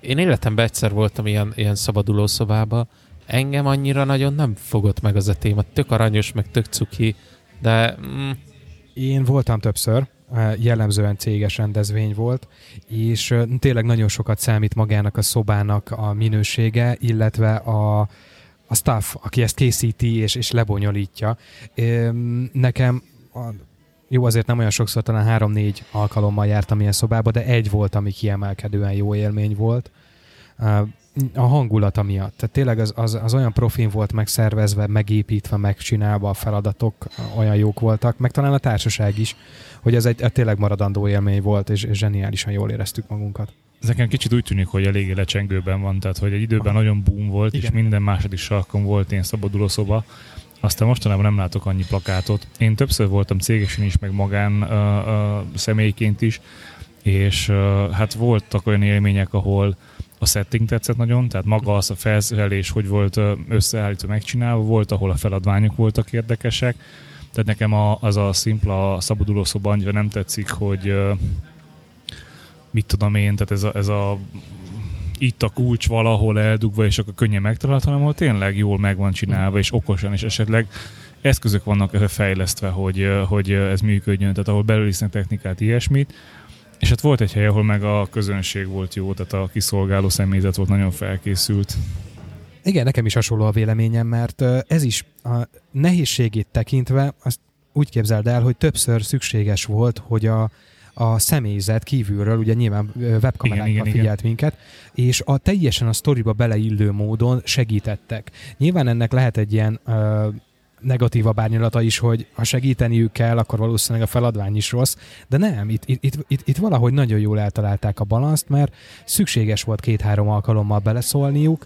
Én életemben egyszer voltam ilyen, ilyen szabaduló szobába. Engem annyira nagyon nem fogott meg az a téma. Tök aranyos, meg tök cuki, de mm, Én voltam többször, jellemzően céges rendezvény volt, és tényleg nagyon sokat számít magának a szobának a minősége, illetve a, a staff, aki ezt készíti és, és lebonyolítja. Nekem a, jó, azért nem olyan sokszor, talán három-négy alkalommal jártam ilyen szobába, de egy volt, ami kiemelkedően jó élmény volt. A hangulata miatt. Tehát tényleg az, az, az olyan profin volt megszervezve, megépítve, megcsinálva, a feladatok olyan jók voltak, meg talán a társaság is, hogy ez egy, egy tényleg maradandó élmény volt, és, és zseniálisan jól éreztük magunkat. Ez nekem kicsit úgy tűnik, hogy eléggé lecsengőben van, tehát hogy egy időben nagyon boom volt, Igen. és minden második sarkon volt ilyen szabaduló szoba. Aztán mostanában nem látok annyi plakátot. Én többször voltam cégesen is, meg magán uh, uh, személyként is, és uh, hát voltak olyan élmények, ahol a setting tetszett nagyon, tehát maga az a felszerelés, hogy volt összeállítva, megcsinálva, volt, ahol a feladványok voltak érdekesek, tehát nekem a, az a szimpla szabaduló szoba annyira nem tetszik, hogy ö, mit tudom én, tehát ez a, ez a itt a kulcs valahol eldugva, és akkor könnyen megtalálható, hanem ahol tényleg jól meg van csinálva, és okosan, és esetleg eszközök vannak fejlesztve, hogy, hogy ez működjön, tehát ahol belőlisznek technikát, ilyesmit, és hát volt egy hely, ahol meg a közönség volt jó, tehát a kiszolgáló személyzet volt nagyon felkészült. Igen, nekem is hasonló a véleményem, mert ez is a nehézségét tekintve azt úgy képzeld el, hogy többször szükséges volt, hogy a, a személyzet kívülről, ugye nyilván ö, Igen, webkamerákkal igen, figyelt minket, és a teljesen a sztoriba beleillő módon segítettek. Nyilván ennek lehet egy ilyen ö, negatívabb árnyalata is, hogy ha segíteniük kell, akkor valószínűleg a feladvány is rossz, de nem, itt, itt, itt, itt, itt valahogy nagyon jól eltalálták a balanszt, mert szükséges volt két-három alkalommal beleszólniuk,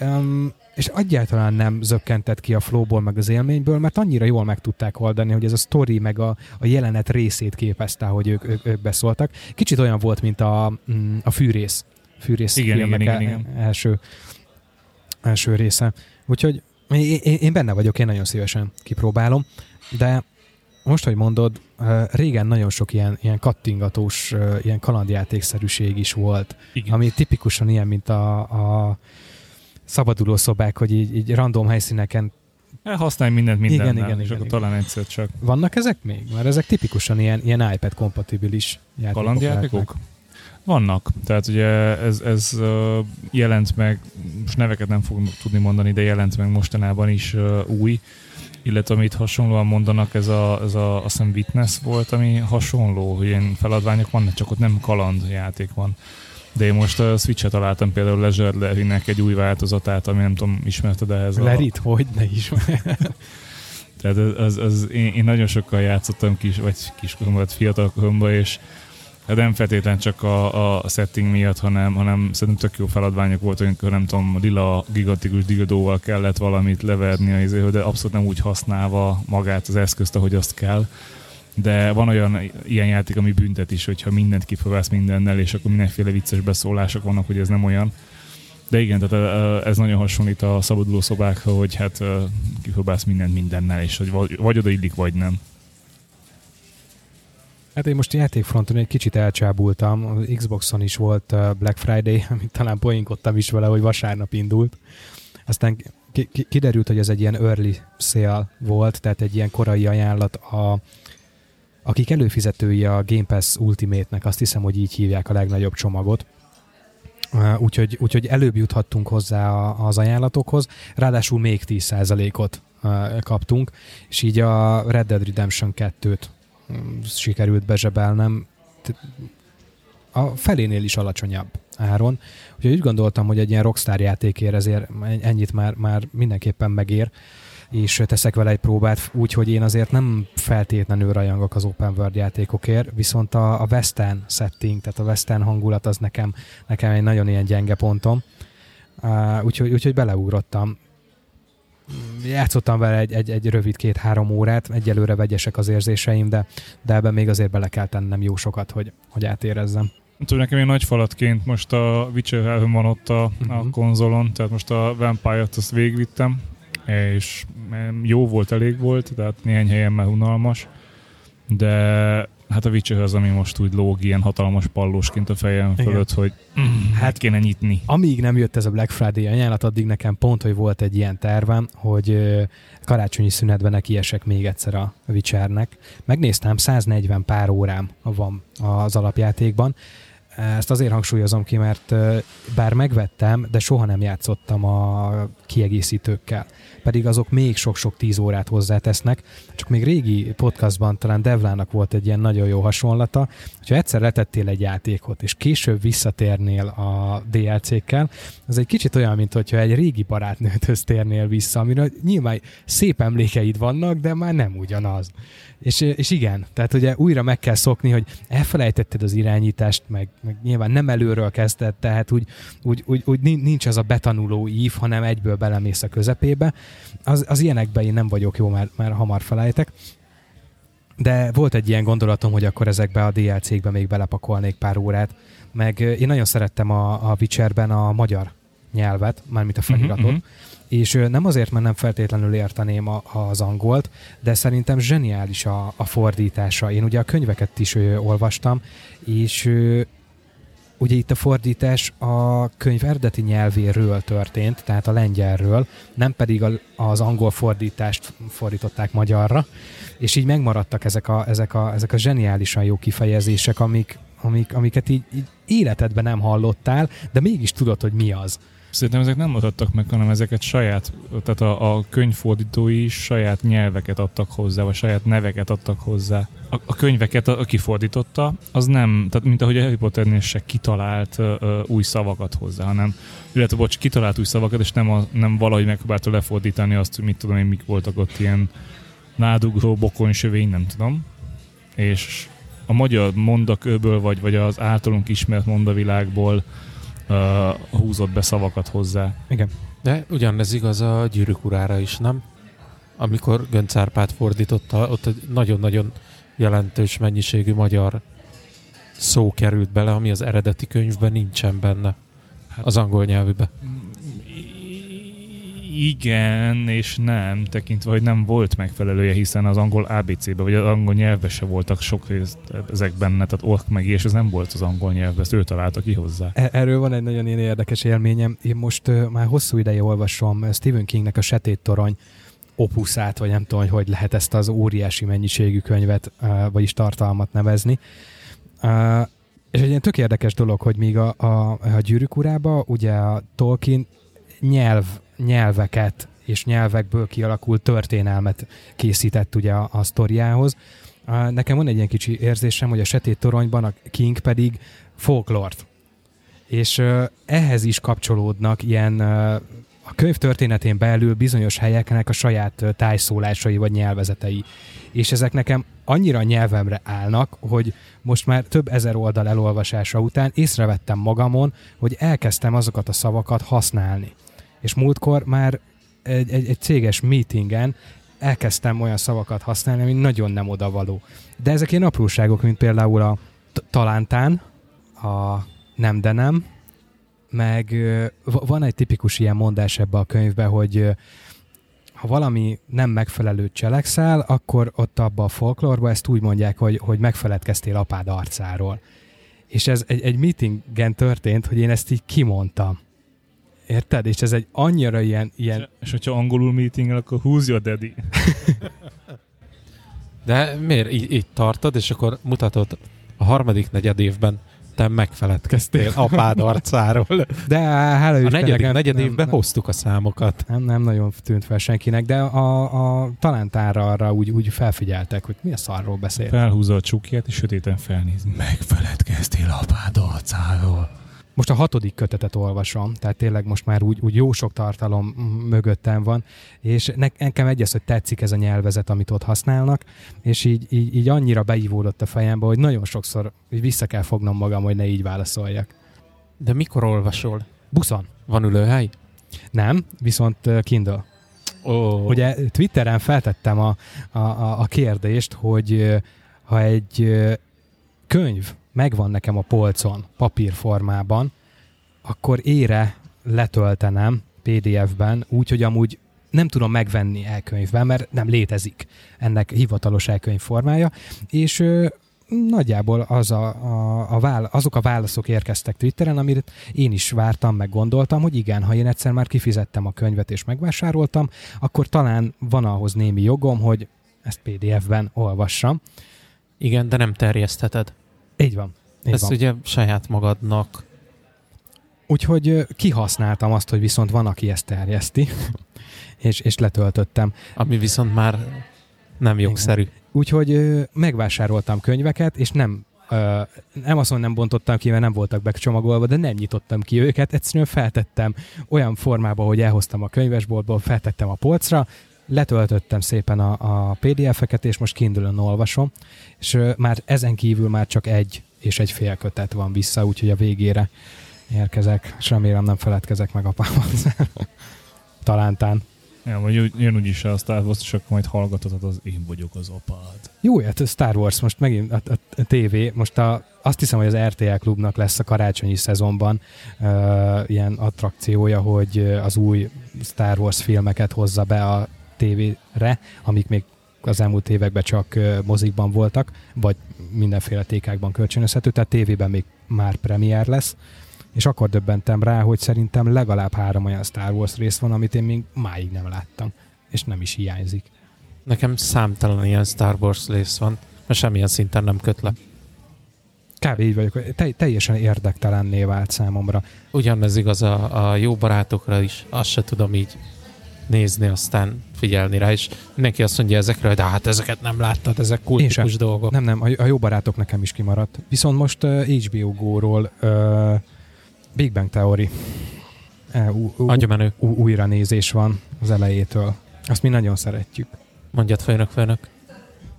um, és egyáltalán nem zökkentett ki a flowból, meg az élményből, mert annyira jól meg tudták oldani, hogy ez a story meg a, a jelenet részét képezte, hogy ők, ők, ők beszóltak. Kicsit olyan volt, mint a, mm, a fűrész. Fűrész Igen, igen, igen, igen. első első része. Úgyhogy én, én, benne vagyok, én nagyon szívesen kipróbálom, de most, hogy mondod, régen nagyon sok ilyen, ilyen kattingatós, ilyen kalandjátékszerűség is volt, Igen. ami tipikusan ilyen, mint a, a szabaduló szobák, hogy így, így random helyszíneken Hát használj mindent mindennel, Igen, igen, és igen, akkor igen. talán egyszer csak. vannak ezek még? Mert ezek tipikusan ilyen, ilyen iPad kompatibilis játékok. Kalandjátékok? Vannak. Tehát ugye ez, ez jelent meg, most neveket nem fogom tudni mondani, de jelent meg mostanában is új, illetve amit hasonlóan mondanak, ez a, ez a azt hiszem Witness volt, ami hasonló, hogy ilyen feladványok vannak, csak ott nem kalandjáték van. De én most a Switch-et találtam például Leisure Larry-nek egy új változatát, ami nem tudom, ismerted ehhez a... Lerit, hogy ne is. <laughs> Tehát az, az, az én, én, nagyon sokkal játszottam kis, vagy kiskoromban, fiatalkoromban, és hát nem feltétlen csak a, a setting miatt, hanem, hanem szerintem tök jó feladványok volt, amikor nem tudom, lila gigantikus dildóval kellett valamit leverni a izéről, de abszolút nem úgy használva magát az eszközt, ahogy azt kell. De van olyan ilyen játék, ami büntet is, hogyha mindent kipróbálsz mindennel, és akkor mindenféle vicces beszólások vannak, hogy ez nem olyan. De igen, tehát ez nagyon hasonlít a szabaduló szobákra, hogy hát kipróbálsz mindent mindennel, és hogy vagy, vagy odaillik, vagy nem. Hát én most játékfronton egy kicsit elcsábultam. Az Xboxon is volt Black Friday, <laughs> amit talán poénkodtam is vele, hogy vasárnap indult. Aztán ki- ki- kiderült, hogy ez egy ilyen early sale volt, tehát egy ilyen korai ajánlat a akik előfizetői a Game Pass Ultimate-nek, azt hiszem, hogy így hívják a legnagyobb csomagot. Úgyhogy, úgyhogy előbb juthattunk hozzá az ajánlatokhoz, ráadásul még 10%-ot uh, kaptunk, és így a Red Dead Redemption 2-t mm, sikerült bezsebelnem a felénél is alacsonyabb áron. Úgyhogy úgy gondoltam, hogy egy ilyen Rockstar játékért ezért ennyit már, már mindenképpen megér, és teszek vele egy próbát, úgyhogy én azért nem feltétlenül rajongok az open world játékokért, viszont a, a western setting, tehát a western hangulat az nekem, nekem egy nagyon ilyen gyenge pontom. Uh, úgyhogy, úgyhogy beleugrottam. Játszottam vele egy, egy, egy rövid két-három órát, egyelőre vegyesek az érzéseim, de, de ebben még azért bele kell tennem jó sokat, hogy, hogy átérezzem. Tudom, nekem egy nagy falatként most a Witcher 3 van ott a, a Mhm. konzolon, tehát most a Vampire-t azt végigvittem, és jó volt, elég volt, tehát néhány helyen már unalmas, de Hát a Witcher az, ami most úgy lóg ilyen hatalmas pallósként a fejem Igen. fölött, hogy mm, hát kéne nyitni. Amíg nem jött ez a Black Friday ajánlat, addig nekem pont, hogy volt egy ilyen tervem, hogy karácsonyi szünetben nekiesek még egyszer a Witchernek. Megnéztem, 140 pár órám van az alapjátékban. Ezt azért hangsúlyozom ki, mert bár megvettem, de soha nem játszottam a kiegészítőkkel. Pedig azok még sok-sok tíz órát hozzátesznek. Csak még régi podcastban talán Devlának volt egy ilyen nagyon jó hasonlata, hogyha egyszer letettél egy játékot, és később visszatérnél a DLC-kkel, az egy kicsit olyan, mint hogyha egy régi barátnőthöz térnél vissza, amiről nyilván szép emlékeid vannak, de már nem ugyanaz. És, és igen, tehát ugye újra meg kell szokni, hogy elfelejtetted az irányítást, meg, meg nyilván nem előről kezdted, tehát úgy, úgy, úgy, úgy nin- nincs az a betanuló ív, hanem egyből belemész a közepébe. Az, az ilyenekben én nem vagyok jó, mert, mert hamar felejtek. De volt egy ilyen gondolatom, hogy akkor ezekbe a DLC-kbe még belepakolnék pár órát. Meg én nagyon szerettem a, a Witcherben a magyar nyelvet, mármint a feliratot. Mhm, mhm. És nem azért, mert nem feltétlenül érteném a, az angolt, de szerintem zseniális a, a fordítása. Én ugye a könyveket is ö, olvastam, és ugye itt a fordítás a könyv eredeti nyelvéről történt, tehát a lengyelről, nem pedig az angol fordítást fordították magyarra, és így megmaradtak ezek a, ezek a, ezek a zseniálisan jó kifejezések, amik, amik, amiket így, így életedben nem hallottál, de mégis tudod, hogy mi az. Szerintem ezek nem mutattak meg, hanem ezeket saját, tehát a, a könyvfordítói saját nyelveket adtak hozzá, vagy saját neveket adtak hozzá. A, a könyveket, aki fordította, az nem, tehát mint ahogy a Harry Potternél se kitalált ö, új szavakat hozzá, hanem illetve bocs, kitalált új szavakat, és nem, a, nem valahogy megpróbálta lefordítani azt, hogy mit tudom én, mik voltak ott ilyen nádugró, bokonsövény, nem tudom. És a magyar mondaköből, vagy, vagy az általunk ismert mondavilágból uh, húzott be szavakat hozzá. Igen. De ugyanez igaz a gyűrűk urára is, nem? Amikor Gönc Árpád fordította, ott egy nagyon-nagyon jelentős mennyiségű magyar szó került bele, ami az eredeti könyvben nincsen benne. Hát- Az angol nyelvűbe. Igen, és nem, tekintve, hogy nem volt megfelelője, hiszen az angol ABC-be, vagy az angol nyelvbe se voltak sok részt ezek benne, tehát ork meg és ez nem volt az angol nyelvbe, ezt ő találta ki hozzá. E- Erről van egy nagyon érdekes élményem. Én most uh, már hosszú ideje olvasom Stephen Kingnek a Setét Torony opuszát, vagy nem tudom, hogy hogy lehet ezt az óriási mennyiségű könyvet, uh, vagyis tartalmat nevezni. Uh, és egy ilyen tök érdekes dolog, hogy míg a, a, a gyűrűk urába, ugye a Tolkien nyelv, nyelveket és nyelvekből kialakult történelmet készített ugye a, a sztoriához. Nekem van egy ilyen kicsi érzésem, hogy a Setét Toronyban a King pedig folklort. És ehhez is kapcsolódnak ilyen a könyv történetén belül bizonyos helyeknek a saját tájszólásai vagy nyelvezetei. És ezek nekem annyira nyelvemre állnak, hogy most már több ezer oldal elolvasása után észrevettem magamon, hogy elkezdtem azokat a szavakat használni. És múltkor már egy, egy, egy céges meetingen elkezdtem olyan szavakat használni, ami nagyon nem odavaló. De ezek ilyen apróságok, mint például a talántán, a nem de nem, meg van egy tipikus ilyen mondás ebbe a könyvbe, hogy ha valami nem megfelelő cselekszel, akkor ott abba a folklórba ezt úgy mondják, hogy, hogy megfeledkeztél apád arcáról. És ez egy, egy meetingen történt, hogy én ezt így kimondtam. Érted? És ez egy annyira ilyen, ilyen És hogyha angolul meetingel, akkor who's your daddy? <laughs> De miért így, így tartod, és akkor mutatod a harmadik negyed évben te megfeledkeztél <laughs> apád arcáról. de hála A negyedik nem- negyed évben nem- hoztuk a számokat. Nem, nem nagyon tűnt fel senkinek, de a, a talántára arra úgy, úgy felfigyeltek, hogy mi a szarról beszél. Felhúzza a csukját, és sötéten felnéz. Megfeledkeztél apád arcáról. Most a hatodik kötetet olvasom, tehát tényleg most már úgy, úgy jó sok tartalom mögöttem van, és ne, nekem egy az, hogy tetszik ez a nyelvezet, amit ott használnak, és így, így, így annyira beívódott a fejembe, hogy nagyon sokszor így vissza kell fognom magam, hogy ne így válaszoljak. De mikor olvasol? Buszon. Van ülőhely? Nem, viszont Kindle. Ó, Ugye Twitteren feltettem a, a, a, kérdést, hogy ha egy könyv megvan nekem a polcon papírformában, akkor ére letöltenem PDF-ben, úgy, hogy amúgy nem tudom megvenni elkönyvben, mert nem létezik ennek hivatalos elkönyv formája, és ö, nagyjából az a, a, a vála, azok a válaszok érkeztek Twitteren, amit én is vártam, meg gondoltam, hogy igen, ha én egyszer már kifizettem a könyvet és megvásároltam, akkor talán van ahhoz némi jogom, hogy ezt PDF-ben olvassam. Igen, de nem terjesztheted. Így van. Így Ezt van. ugye saját magadnak. Úgyhogy kihasználtam azt, hogy viszont van, aki ezt terjeszti, <laughs> és, és letöltöttem. Ami viszont már nem jogszerű. Úgyhogy ö, megvásároltam könyveket, és nem ö, nem azt mondom, nem bontottam ki, mert nem voltak becsomagolva, de nem nyitottam ki őket, egyszerűen feltettem olyan formába, hogy elhoztam a könyvesboltból, feltettem a polcra, letöltöttem szépen a, a PDF-eket, és most kindle olvasom, és már ezen kívül már csak egy és egy fél kötet van vissza, úgyhogy a végére érkezek, és remélem nem feledkezek meg apámat. <laughs> Talántán. Ja, vagy jön úgyis a Star Wars, és akkor majd hallgathatod az Én vagyok az apád. Jó, hát a Star Wars most megint a, a, a TV, most a, azt hiszem, hogy az RTL klubnak lesz a karácsonyi szezonban uh, ilyen attrakciója, hogy az új Star Wars filmeket hozza be a tévére, amik még az elmúlt években csak mozikban voltak, vagy mindenféle tékákban kölcsönözhető, tehát tévében még már premier lesz, és akkor döbbentem rá, hogy szerintem legalább három olyan Star Wars rész van, amit én még máig nem láttam, és nem is hiányzik. Nekem számtalan ilyen Star Wars rész van, mert semmilyen szinten nem köt le. Kb. így vagyok, te, teljesen érdektelenné vált számomra. Ugyanez igaz a, a jó barátokra is, azt se tudom így nézni, aztán figyelni rá, és mindenki azt mondja ezekre, hogy de hát ezeket nem láttad, ezek kultikus dolgok. Nem, nem, a, a jó barátok nekem is kimaradt. Viszont most uh, HBO Go-ról uh, Big Bang Theory uh, ú, ú, Agyomenő. ú, újra nézés van az elejétől. Azt mi nagyon szeretjük. Mondjad főnök, főnök.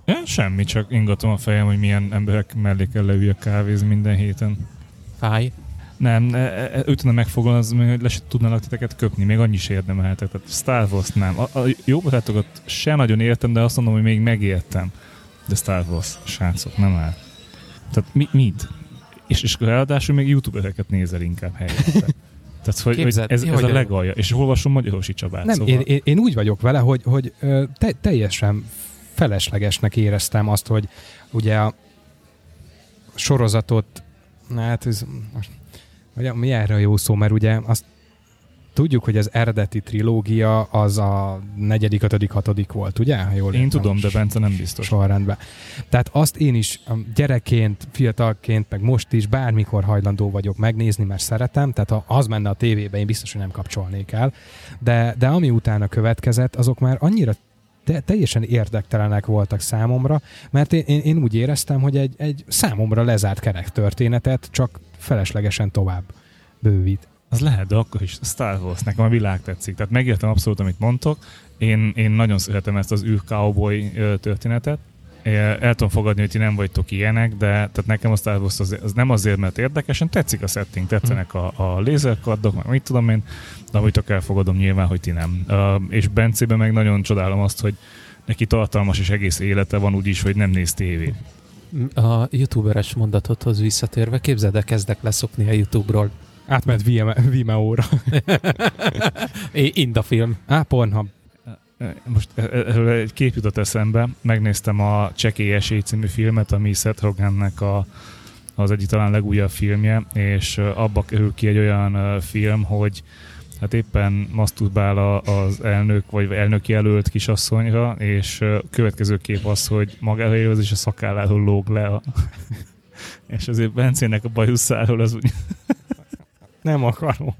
Ja, semmi, csak ingatom a fejem, hogy milyen emberek mellé kell leüljek kávézni minden héten. Fáj. Nem, e- e- e- őt tudna megfogalmazni, hogy le se tudnának titeket köpni, még annyi is érdemeltek. Tehát Star Wars nem. A, a jó barátokat se nagyon értem, de azt mondom, hogy még megértem. De Star Wars, srácok, nem áll. Tehát mi, mit? És, és ráadásul még youtubereket nézel inkább helyette. <laughs> Tehát, hogy, hogy Képzeld, ez, ez a legalja. És olvasom Magyarosi Csabát. Nem, szóval. én, én, én úgy vagyok vele, hogy, hogy te, teljesen feleslegesnek éreztem azt, hogy ugye a sorozatot, hát ez, most, ugye, mi erre jó szó, mert ugye azt tudjuk, hogy az eredeti trilógia az a negyedik, ötödik, hatodik volt, ugye? Ha jól Én értem tudom, de Bence nem biztos. sorrendben. Tehát azt én is gyerekként, fiatalként, meg most is bármikor hajlandó vagyok megnézni, mert szeretem, tehát ha az menne a tévébe, én biztos, hogy nem kapcsolnék el. De, de ami utána következett, azok már annyira te, teljesen érdektelenek voltak számomra, mert én, én, úgy éreztem, hogy egy, egy számomra lezárt kerektörténetet csak feleslegesen tovább bővít. Az lehet, de akkor is Star Wars, nekem a világ tetszik. Tehát megértem abszolút, amit mondtok. Én, én nagyon szeretem ezt az űr cowboy ö, történetet. El tudom fogadni, hogy ti nem vagytok ilyenek, de tehát nekem a Star Wars az, az nem azért, mert érdekesen tetszik a setting, tetszenek a, a lézerkardok, meg mit tudom én, de amit elfogadom nyilván, hogy ti nem. Uh, és Bencében meg nagyon csodálom azt, hogy neki tartalmas és egész élete van úgy is, hogy nem néz tévét. A youtuberes mondatodhoz visszatérve, képzeld el, kezdek leszokni a YouTube-ról. Átment Vime- Vimeo-ra. <laughs> É, Indafilm. Á, Pornhub. Most e- e- erről egy kép jutott eszembe. Megnéztem a Csekély Esély című filmet, ami Seth Rogennek a, az egyik talán legújabb filmje, és abba kerül ki egy olyan film, hogy hát éppen maszturbál az elnök, vagy elnök jelölt kisasszonyra, és következő kép az, hogy magára élvez, és a szakálláról lóg le a... <laughs> és azért Bencének a bajuszáról az úgy... <laughs> Nem akarom.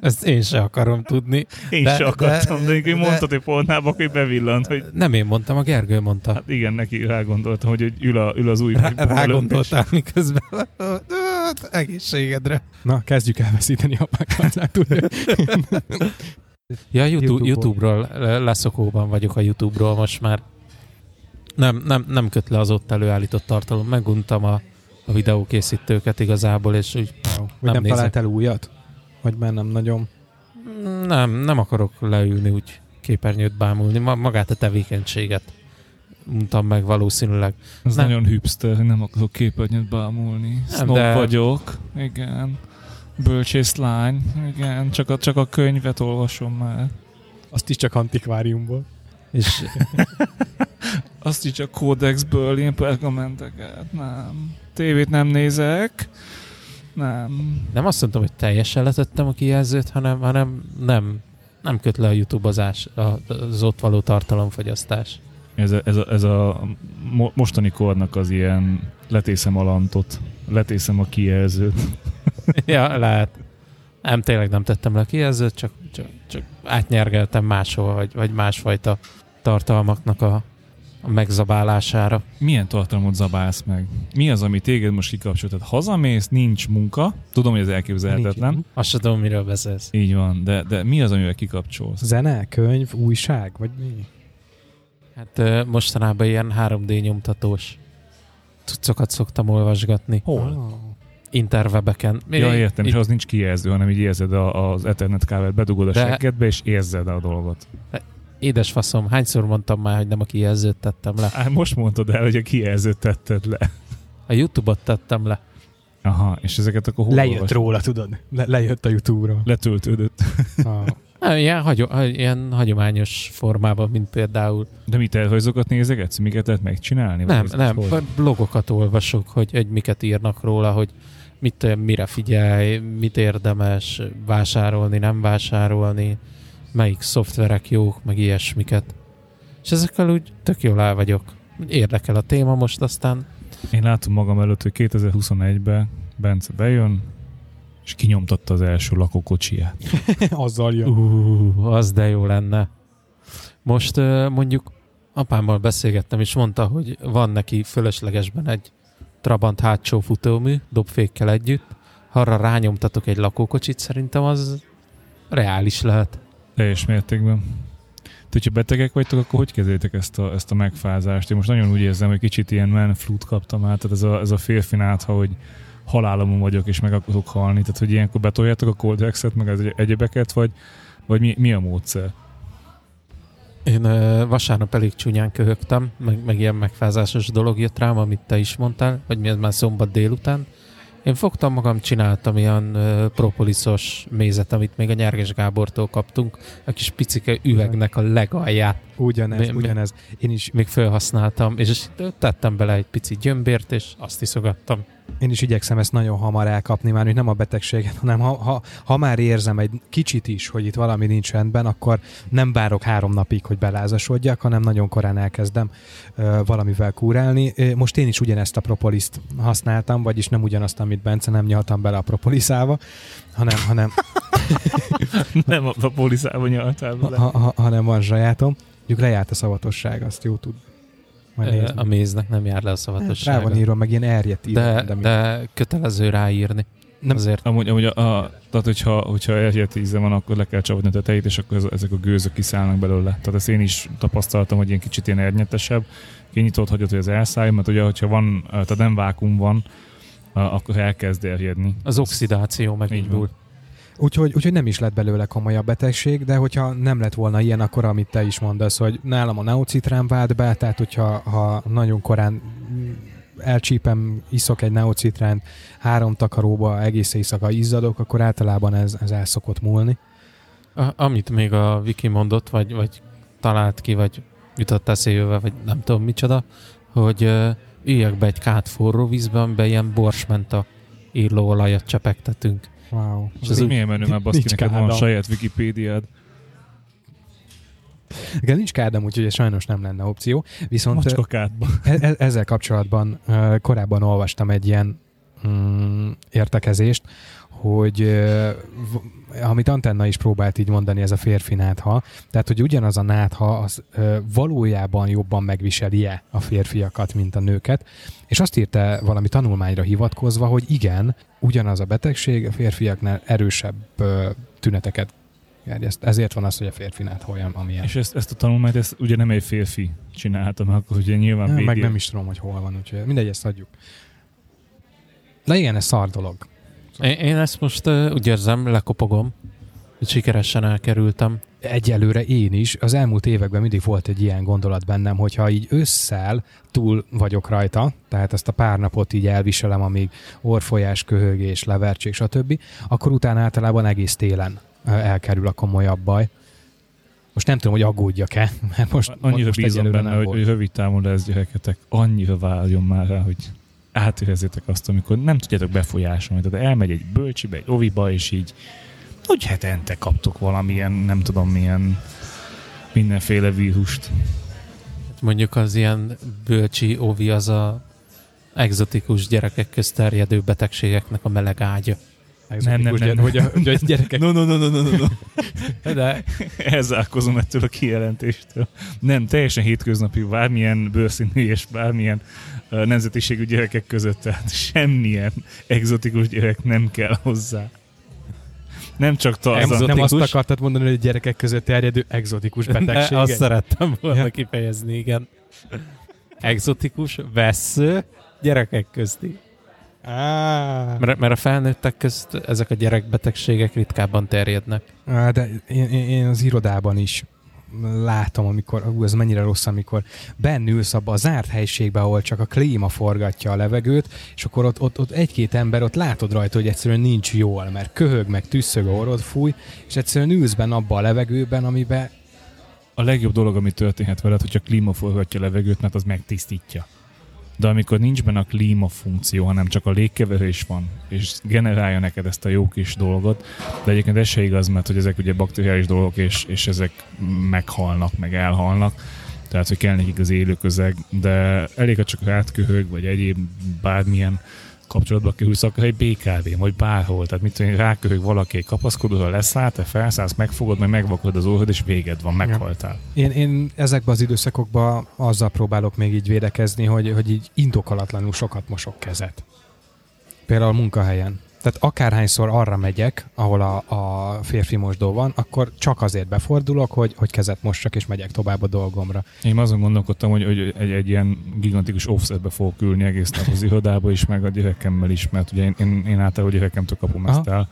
Ezt én se akarom tudni. Én De- se akartam, de, de- de, mondtad, hogy pornába, hogy bevillant, hogy Nem én mondtam, a Gergő mondta. Hát igen, neki rágondoltam, hogy, ül, a, ül az új Rá, rágondoltál miközben. Egészségedre. Na, kezdjük elveszíteni apákat. tudja. Ja, YouTube. YouTube-ról le- leszokóban vagyok a YouTube-ról most már. Nem, nem, nem köt le az ott előállított tartalom. Meguntam a, a videókészítőket igazából, és úgy Vagy nem, Nem nem nézek. talált el újat? Vagy már nem nagyon? nem, nem akarok leülni úgy képernyőt bámulni. Ma, magát a tevékenységet untam meg valószínűleg. Ez Nem. nagyon hipster, nem akarok képernyőt bámulni. Snob de- vagyok, igen. Bölcsész lány, igen. Csak a, csak a könyvet olvasom már. Azt is csak antikváriumból. És <laughs> Azt is a kódexből ilyen pergamenteket, nem. Tévét nem nézek. Nem. Nem azt mondtam, hogy teljesen letettem a kijelzőt, hanem, hanem nem, nem köt le a youtubozás, a- az ott való tartalomfogyasztás. Ez a, ez a, ez a mo- mostani kornak az ilyen letészem a lantot, letészem a kijelzőt. <laughs> ja, lehet. Nem, tényleg nem tettem le a kijelzőt, csak, csak, csak átnyergeltem máshol, vagy, vagy másfajta tartalmaknak a, a megzabálására. Milyen tartalmat zabálsz meg? Mi az, ami téged most kikapcsol? Tehát hazamész, nincs munka, tudom, hogy ez elképzelhetetlen. Nincs- Azt sem tudom, miről beszélsz. Így van, de, de mi az, amivel kikapcsolsz? Zene, könyv, újság, vagy mi? Hát mostanában ilyen 3D nyomtatós cuccokat szoktam olvasgatni. Hol? Oh. Interwebeken. Ja, értem, és az nincs kijelző, hanem így érzed a, az Ethernet kábelt, bedugod a De- seggedbe, és érzed a dolgot. Édes faszom, hányszor mondtam már, hogy nem a kijelzőt tettem le? Á, most mondtad el, hogy a kijelzőt tetted le. A Youtube-ot tettem le. Aha, és ezeket akkor hol Lejött olvasod? róla, tudod? Le, lejött a Youtube-ról. Letöltődött. Ah. Hát, Ilyen, hagyom, ilyen hagyományos formában, mint például. De mit tervrajzokat nézegetsz? Miket lehet megcsinálni? Nem, nem, hol? blogokat olvasok, hogy, hogy miket írnak róla, hogy mit, mire figyelj, mit érdemes vásárolni, nem vásárolni, melyik szoftverek jók, meg ilyesmiket. És ezekkel úgy tök jól el vagyok. Érdekel a téma most, aztán Én látom magam előtt, hogy 2021-ben Bence bejön, és kinyomtatta az első lakókocsiját. <laughs> Azzal jön. Uh, az de jó lenne. Most mondjuk apámmal beszélgettem, és mondta, hogy van neki fölöslegesben egy Trabant hátsó futómű, dobfékkel együtt. Ha arra rányomtatok egy lakókocsit, szerintem az reális lehet. Teljes mértékben. Te, hogyha betegek vagytok, akkor hogy kezeljétek ezt a, ezt a megfázást? Én most nagyon úgy érzem, hogy kicsit ilyen manflut kaptam át, tehát ez a, ez a férfi nátha, hogy halálomon vagyok, és meg akarok halni. Tehát, hogy ilyenkor betoljátok a Coldexet, meg az egyebeket, vagy, vagy mi, mi a módszer? Én vasárnap elég csúnyán köhögtem, meg, meg ilyen megfázásos dolog jött rám, amit te is mondtál, vagy mi ez már szombat délután. Én fogtam magam, csináltam ilyen propoliszos mézet, amit még a Nyerges Gábortól kaptunk, a kis picike üvegnek a legalját Ugyanez, mi- ugyanez. Én is, még felhasználtam, és tettem bele egy pici gyömbért, és azt iszogattam. én is igyekszem ezt nagyon hamar elkapni, már hogy nem a betegséget, hanem ha, ha, ha már érzem egy kicsit is, hogy itt valami nincs rendben, akkor nem várok három napig, hogy belázasodjak, hanem nagyon korán elkezdem ö, valamivel kúrálni. Most én is ugyanezt a propoliszt használtam, vagyis nem ugyanazt, amit Bence, nem nyaltam bele a propoliszába, hanem, hanem, <laughs> Nem a, a poliszába nyaltál ha, bele. ha, ha, hanem van zsajátom. Mondjuk lejárt a szavatosság, azt jó tud. Majd nézni. A méznek nem jár le a Hát, Rá van írva, meg ilyen erjedt írva. de, minden. de kötelező ráírni. Nem- Azért Amúgy, amúgy a, a, tehát, hogyha, hogyha erjedt íze van, akkor le kell csapni a tetejét, és akkor ez, ezek a gőzök kiszállnak belőle. Tehát ezt én is tapasztaltam, hogy ilyen kicsit ilyen ernyetesebb. Kinyitott hagyod, hogy az elszálljon, mert ugye, hogyha van, tehát nem vákum van, akkor elkezd erjedni. az oxidáció Így megindul. Úgyhogy, úgyhogy nem is lett belőle komolyabb betegség, de hogyha nem lett volna ilyen, akkor amit te is mondasz, hogy nálam a neocitrán vált be, tehát hogyha ha nagyon korán elcsípem, iszok egy neocitránt, három takaróba egész éjszaka izzadok, akkor általában ez, ez el szokott múlni. A, amit még a Viki mondott, vagy, vagy talált ki, vagy jutott eszébe, vagy nem tudom micsoda, hogy uh, üljek be egy kát forró vízbe, amiben ilyen borsmenta írlóolajat csepegtetünk. Wow. És ez ez milyen menő már baszki, neked van kádam. saját Wikipédiád. Igen, nincs kádam, úgyhogy ez sajnos nem lenne opció. Viszont. E- e- ezzel kapcsolatban korábban olvastam egy ilyen mm, értekezést, hogy amit Antenna is próbált így mondani, ez a férfi nátha, tehát hogy ugyanaz a nátha az valójában jobban megviseli-e a férfiakat, mint a nőket, és azt írta valami tanulmányra hivatkozva, hogy igen, ugyanaz a betegség a férfiaknál erősebb tüneteket gerjeszt. Ezért van az, hogy a férfi nátha olyan, amilyen. És ezt, ezt a tanulmányt, ezt ugye nem egy férfi csinálta, mert akkor ugye nyilván Nem, meg nem is tudom, hogy hol van, úgyhogy mindegy, ezt adjuk. De igen, ez szar dolog. Én, én ezt most uh, úgy érzem, lekopogom, hogy sikeresen elkerültem. Egyelőre én is. Az elmúlt években mindig volt egy ilyen gondolat bennem, hogyha így ősszel túl vagyok rajta, tehát ezt a pár napot így elviselem, amíg orfolyás, köhögés, levertség, stb., akkor utána általában egész télen elkerül a komolyabb baj. Most nem tudom, hogy aggódjak-e, <laughs> mert most, Annyira most bízom benne, nem hogy, volt. hogy rövid távon lesz gyereketek, annyira várjon már rá, hogy átérezzétek azt, amikor nem tudjátok befolyásolni. Tehát elmegy egy bölcsibe, egy oviba, és így úgy hetente kaptok valamilyen, nem tudom milyen mindenféle vírust. Mondjuk az ilyen bölcsi óvi az a egzotikus gyerekek közt terjedő betegségeknek a meleg ágya. Nem, nem, nem. Hogy a, hogy a gyerekek... No, no, no, no, no, no, no. <laughs> De Elzárkozom ettől a kijelentéstől. Nem, teljesen hétköznapi, bármilyen bőrszínű és bármilyen uh, nemzetiségű gyerekek között, tehát semmilyen egzotikus gyerek nem kell hozzá. Nem csak Nem, Tarzan. nem azt Exotikus. akartad mondani, hogy a gyerekek között terjedő exotikus betegségek? azt szerettem volna Ja. kifejezni, igen. Egzotikus, vesző, gyerekek közti. Mert, mert a felnőttek közt ezek a gyerekbetegségek ritkábban terjednek. Á, de én, én, az irodában is látom, amikor, ú, ez mennyire rossz, amikor bennülsz abba a zárt helyiségbe, ahol csak a klíma forgatja a levegőt, és akkor ott, ott, ott egy-két ember, ott látod rajta, hogy egyszerűen nincs jól, mert köhög, meg tüsszög, orrod fúj, és egyszerűen ülsz benne abba a levegőben, amiben A legjobb dolog, ami történhet veled, hogyha klíma forgatja a levegőt, mert az megtisztítja. De amikor nincs benne a klíma funkció, hanem csak a légkeverés van, és generálja neked ezt a jó kis dolgot, de egyébként ez se igaz, mert hogy ezek ugye bakteriális dolgok, és, és ezek meghalnak, meg elhalnak, tehát hogy kell nekik az élő közeg, de elég, ha csak rátköhög, vagy egyéb bármilyen kapcsolatba kerülsz, akár egy BKV, vagy bárhol, tehát mit tudom, ráköhög valaki egy kapaszkodóra, leszáll, te felszállsz, megfogod, meg megvakod az orrod, és véged van, meghaltál. Én, én ezekben az időszakokban azzal próbálok még így védekezni, hogy, hogy így indokolatlanul sokat mosok kezet. Például munkahelyen. Tehát akárhányszor arra megyek, ahol a, a férfi mosdó van, akkor csak azért befordulok, hogy, hogy kezet mossak, és megyek tovább a dolgomra. Én azon gondolkodtam, hogy, hogy egy, egy ilyen gigantikus offsetbe fogok ülni egész nap az irodába is, meg a gyerekemmel is, mert ugye én, én, én általában gyerekemtől kapom Aha. ezt el,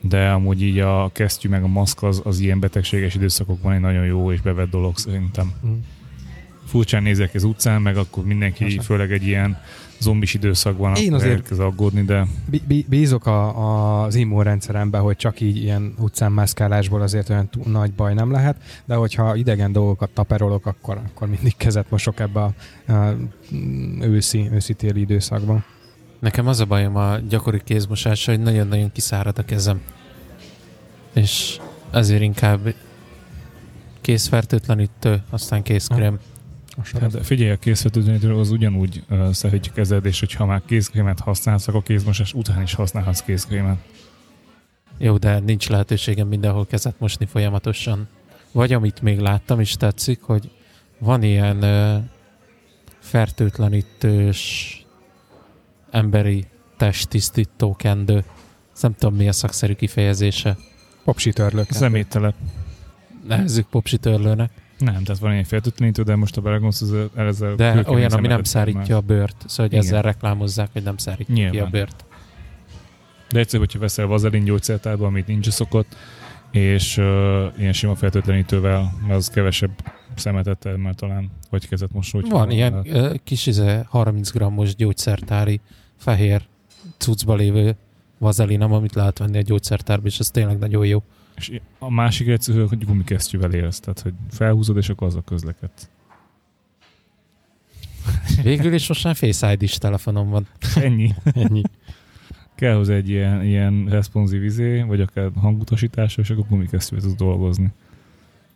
de amúgy így a kesztyű meg a maszk az, az ilyen betegséges időszakokban egy nagyon jó és bevett dolog szerintem. Mm. Furcsán nézek az utcán, meg akkor mindenki, Persze. főleg egy ilyen zombis időszakban Én azért- elkezd aggódni, de Bí- bí- Bízok a, a, az immunrendszeremben, hogy csak így ilyen utcán mászkálásból azért olyan túl nagy baj nem lehet, de hogyha idegen dolgokat taperolok, akkor, akkor mindig kezet mosok ebbe a, a őszi, őszi-téli időszakban. Nekem az a bajom a gyakori kézmosással, hogy nagyon-nagyon kiszárad a kezem. És ezért inkább kézfertőtlenítő, aztán kézkrém. Hát figyelj, a készvetőtlenítő az ugyanúgy uh, szerítjük kezed, és hogyha már kézkrémet használsz, akkor kézmosás után is használhatsz kézkrémet. Jó, de nincs lehetőségem mindenhol kezet mosni folyamatosan. Vagy amit még láttam is tetszik, hogy van ilyen ö, fertőtlenítős emberi testtisztító kendő. Nem tudom mi a szakszerű kifejezése. Popsi törlök. Szeméttelep. Nehezzük popsitörlőnek. Nem, tehát van ilyen fertőtlenítő, de most a belegondolsz, az ezzel De olyan, ami nem szárítja a bőrt. Szóval, hogy Igen. ezzel reklámozzák, hogy nem szárítja ki Nyilván. a bőrt. De egyszer, hogyha veszel vazelin gyógyszertárba, amit nincs szokott, és uh, ilyen sima fertőtlenítővel, az kevesebb szemetet termel talán, vagy kezet most, hogy Van ilyen ö, kis izé, 30 grammos gyógyszertári fehér cuccba lévő vazelinam, amit lehet venni a gyógyszertárba, és ez tényleg nagyon jó. És a másik egyszerű, hogy gumikesztyűvel élsz, tehát hogy felhúzod, és akkor az a közlekedsz. Végül is most már Face ID-s telefonom van. Ennyi. Ennyi. Kell hozzá egy ilyen, ilyen responsív izé, vagy akár hangutasítás, és akkor gumikesztyűvel tudsz dolgozni.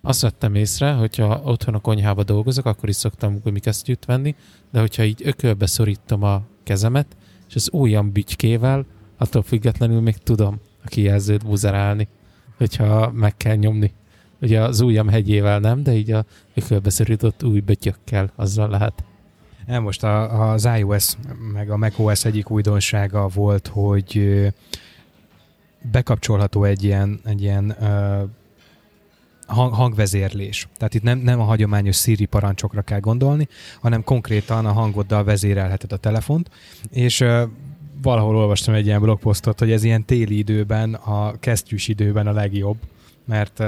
Azt vettem észre, hogyha otthon a konyhába dolgozok, akkor is szoktam gumikesztyűt venni, de hogyha így ökölbe szorítom a kezemet, és az ujjam bütykével, attól függetlenül még tudom a kijelzőt buzerálni, hogyha meg kell nyomni. Ugye az ujjam hegyével nem, de így a ökölbe szorított új bötyökkel azzal lehet. Nem, most a, az iOS meg a macOS egyik újdonsága volt, hogy bekapcsolható egy ilyen, egy ilyen hangvezérlés. Tehát itt nem, nem a hagyományos Siri parancsokra kell gondolni, hanem konkrétan a hangoddal vezérelheted a telefont, és valahol olvastam egy ilyen blogposztot, hogy ez ilyen téli időben, a kesztyűs időben a legjobb, mert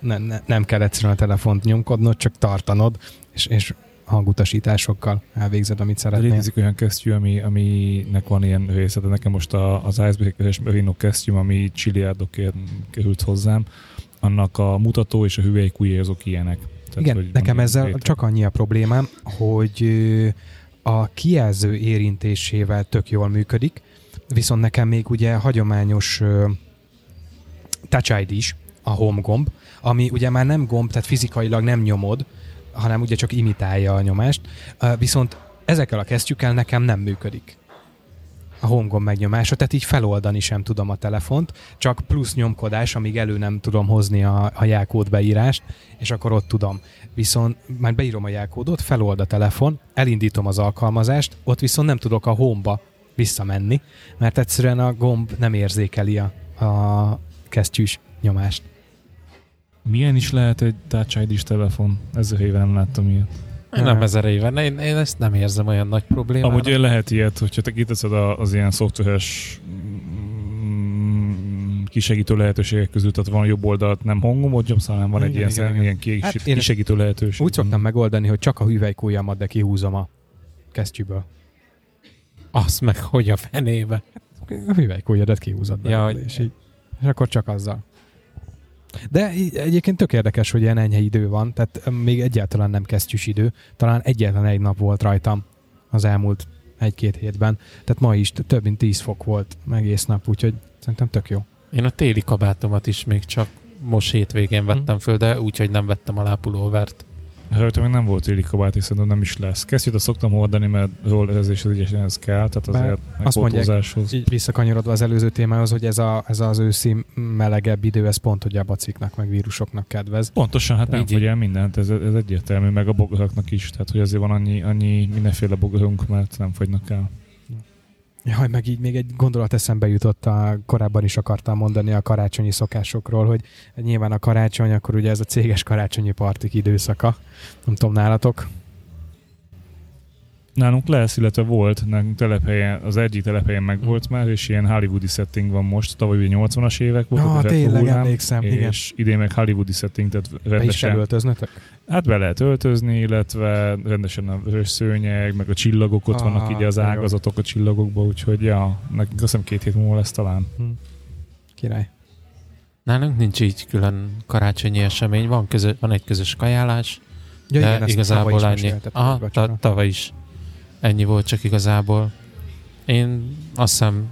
ne, ne, nem kell egyszerűen a telefont nyomkodnod, csak tartanod, és, és hangutasításokkal elvégzed, amit szeretnél. létezik olyan kesztyű, ami, aminek van ilyen része, de nekem most a, az Icebreaker-es Merino kesztyűm, ami csiliárdokért került hozzám, annak a mutató és a hüvelykújja azok ilyenek. Tehát, Igen, nekem ezzel réteg. csak annyi a problémám, hogy a kijelző érintésével tök jól működik, viszont nekem még ugye hagyományos ö, Touch ID is, a home gomb, ami ugye már nem gomb, tehát fizikailag nem nyomod, hanem ugye csak imitálja a nyomást, viszont ezekkel a kesztyűkkel nekem nem működik a home megnyomása, tehát így feloldani sem tudom a telefont, csak plusz nyomkodás, amíg elő nem tudom hozni a, a jelkód beírást, és akkor ott tudom. Viszont már beírom a jelkódot, felold a telefon, elindítom az alkalmazást, ott viszont nem tudok a home-ba visszamenni, mert egyszerűen a gomb nem érzékeli a, a kesztyűs nyomást. Milyen is lehet egy Touch ID-s telefon? Ezer éve nem láttam ilyet. Nem ezer éve. Én, én ezt nem érzem olyan nagy problémának. Amúgy lehet ilyet, hogyha te kiteszed a- az ilyen szoftveres mm, kisegítő lehetőségek közül, tehát van jobb oldalt, nem hangomot nyomsz, hanem van egy Igen, ilyen, igen, igen, ilyen kis, Hát hát én kisegítő lehetőség. Úgy szoktam megoldani, hogy csak a hüvelykújjamat, de kihúzom a kesztyűből. Azt meg hogy a fenébe. A hüvelykújjadat kihúzod Ja, belőle, hogy- és, így, és akkor csak azzal. De egyébként tök érdekes, hogy ilyen enyhe idő van, tehát még egyáltalán nem kesztyűs idő. Talán egyetlen egy nap volt rajtam az elmúlt egy-két hétben. Tehát ma is több mint 10 fok volt egész nap, úgyhogy szerintem tök jó. Én a téli kabátomat is még csak most hétvégén vettem föl, de úgy, nem vettem alá pulóvert. Rajta még nem volt téli kabát, és szerintem nem is lesz. Kesztyűt szoktam hordani, mert rollerezés az ügyesen ez kell, tehát Bár azért meg azt mondják. Így visszakanyarodva az előző témához, hogy ez, a, ez az őszi melegebb idő, ez pont hogy a baciknak, meg vírusoknak kedvez. Pontosan, hát nem Így- fogy el mindent, ez, ez egyértelmű, meg a bogaraknak is, tehát hogy azért van annyi, annyi mindenféle bogarunk, mert nem fogynak el. Jaj, meg így még egy gondolat eszembe jutott, a, korábban is akartam mondani a karácsonyi szokásokról, hogy nyilván a karácsony, akkor ugye ez a céges karácsonyi partik időszaka. Nem tudom, nálatok? Nálunk lesz, illetve volt, nekünk telephelyen, az egyik telephelyen meg Mhm. volt már, és ilyen hollywoodi setting van most, tavaly ugye 80-as évek volt, Ah, tényleg, hullám, emlékszem, igen. és idén meg hollywoodi setting, tehát Be rendesen, felöltöznötök? hát be lehet öltözni, illetve rendesen a vörös szőnyeg, meg a csillagok ott Ah, vannak így az de jó. ágazatok a csillagokba, úgyhogy ja, nekünk azt hiszem két hét múlva lesz talán. Hm. Király. Nálunk nincs így külön karácsonyi esemény, van, közö, van egy közös kajálás, Ja, de igen, igazából tavaly is ennyi. mesélted, Aha, tavaly is ennyi volt csak igazából. Én azt hiszem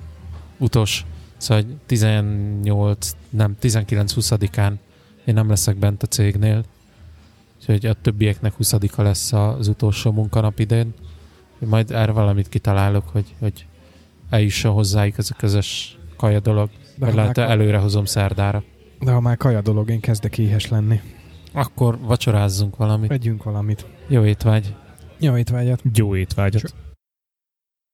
utos, szóval hogy 18, nem, 19-20-án én nem leszek bent a cégnél, úgyhogy a többieknek 20-a lesz az utolsó munkanap idén. Én majd erre valamit kitalálok, hogy, hogy eljusson hozzájuk ez a közös kaja dolog, de, vagy lehet előre hozom szerdára. de ha már kaja dolog, én kezdek éhes lenni. Akkor vacsorázzunk valamit. Vegyünk valamit. Jó étvágy! Jó étvágyat! Jó étvágyat!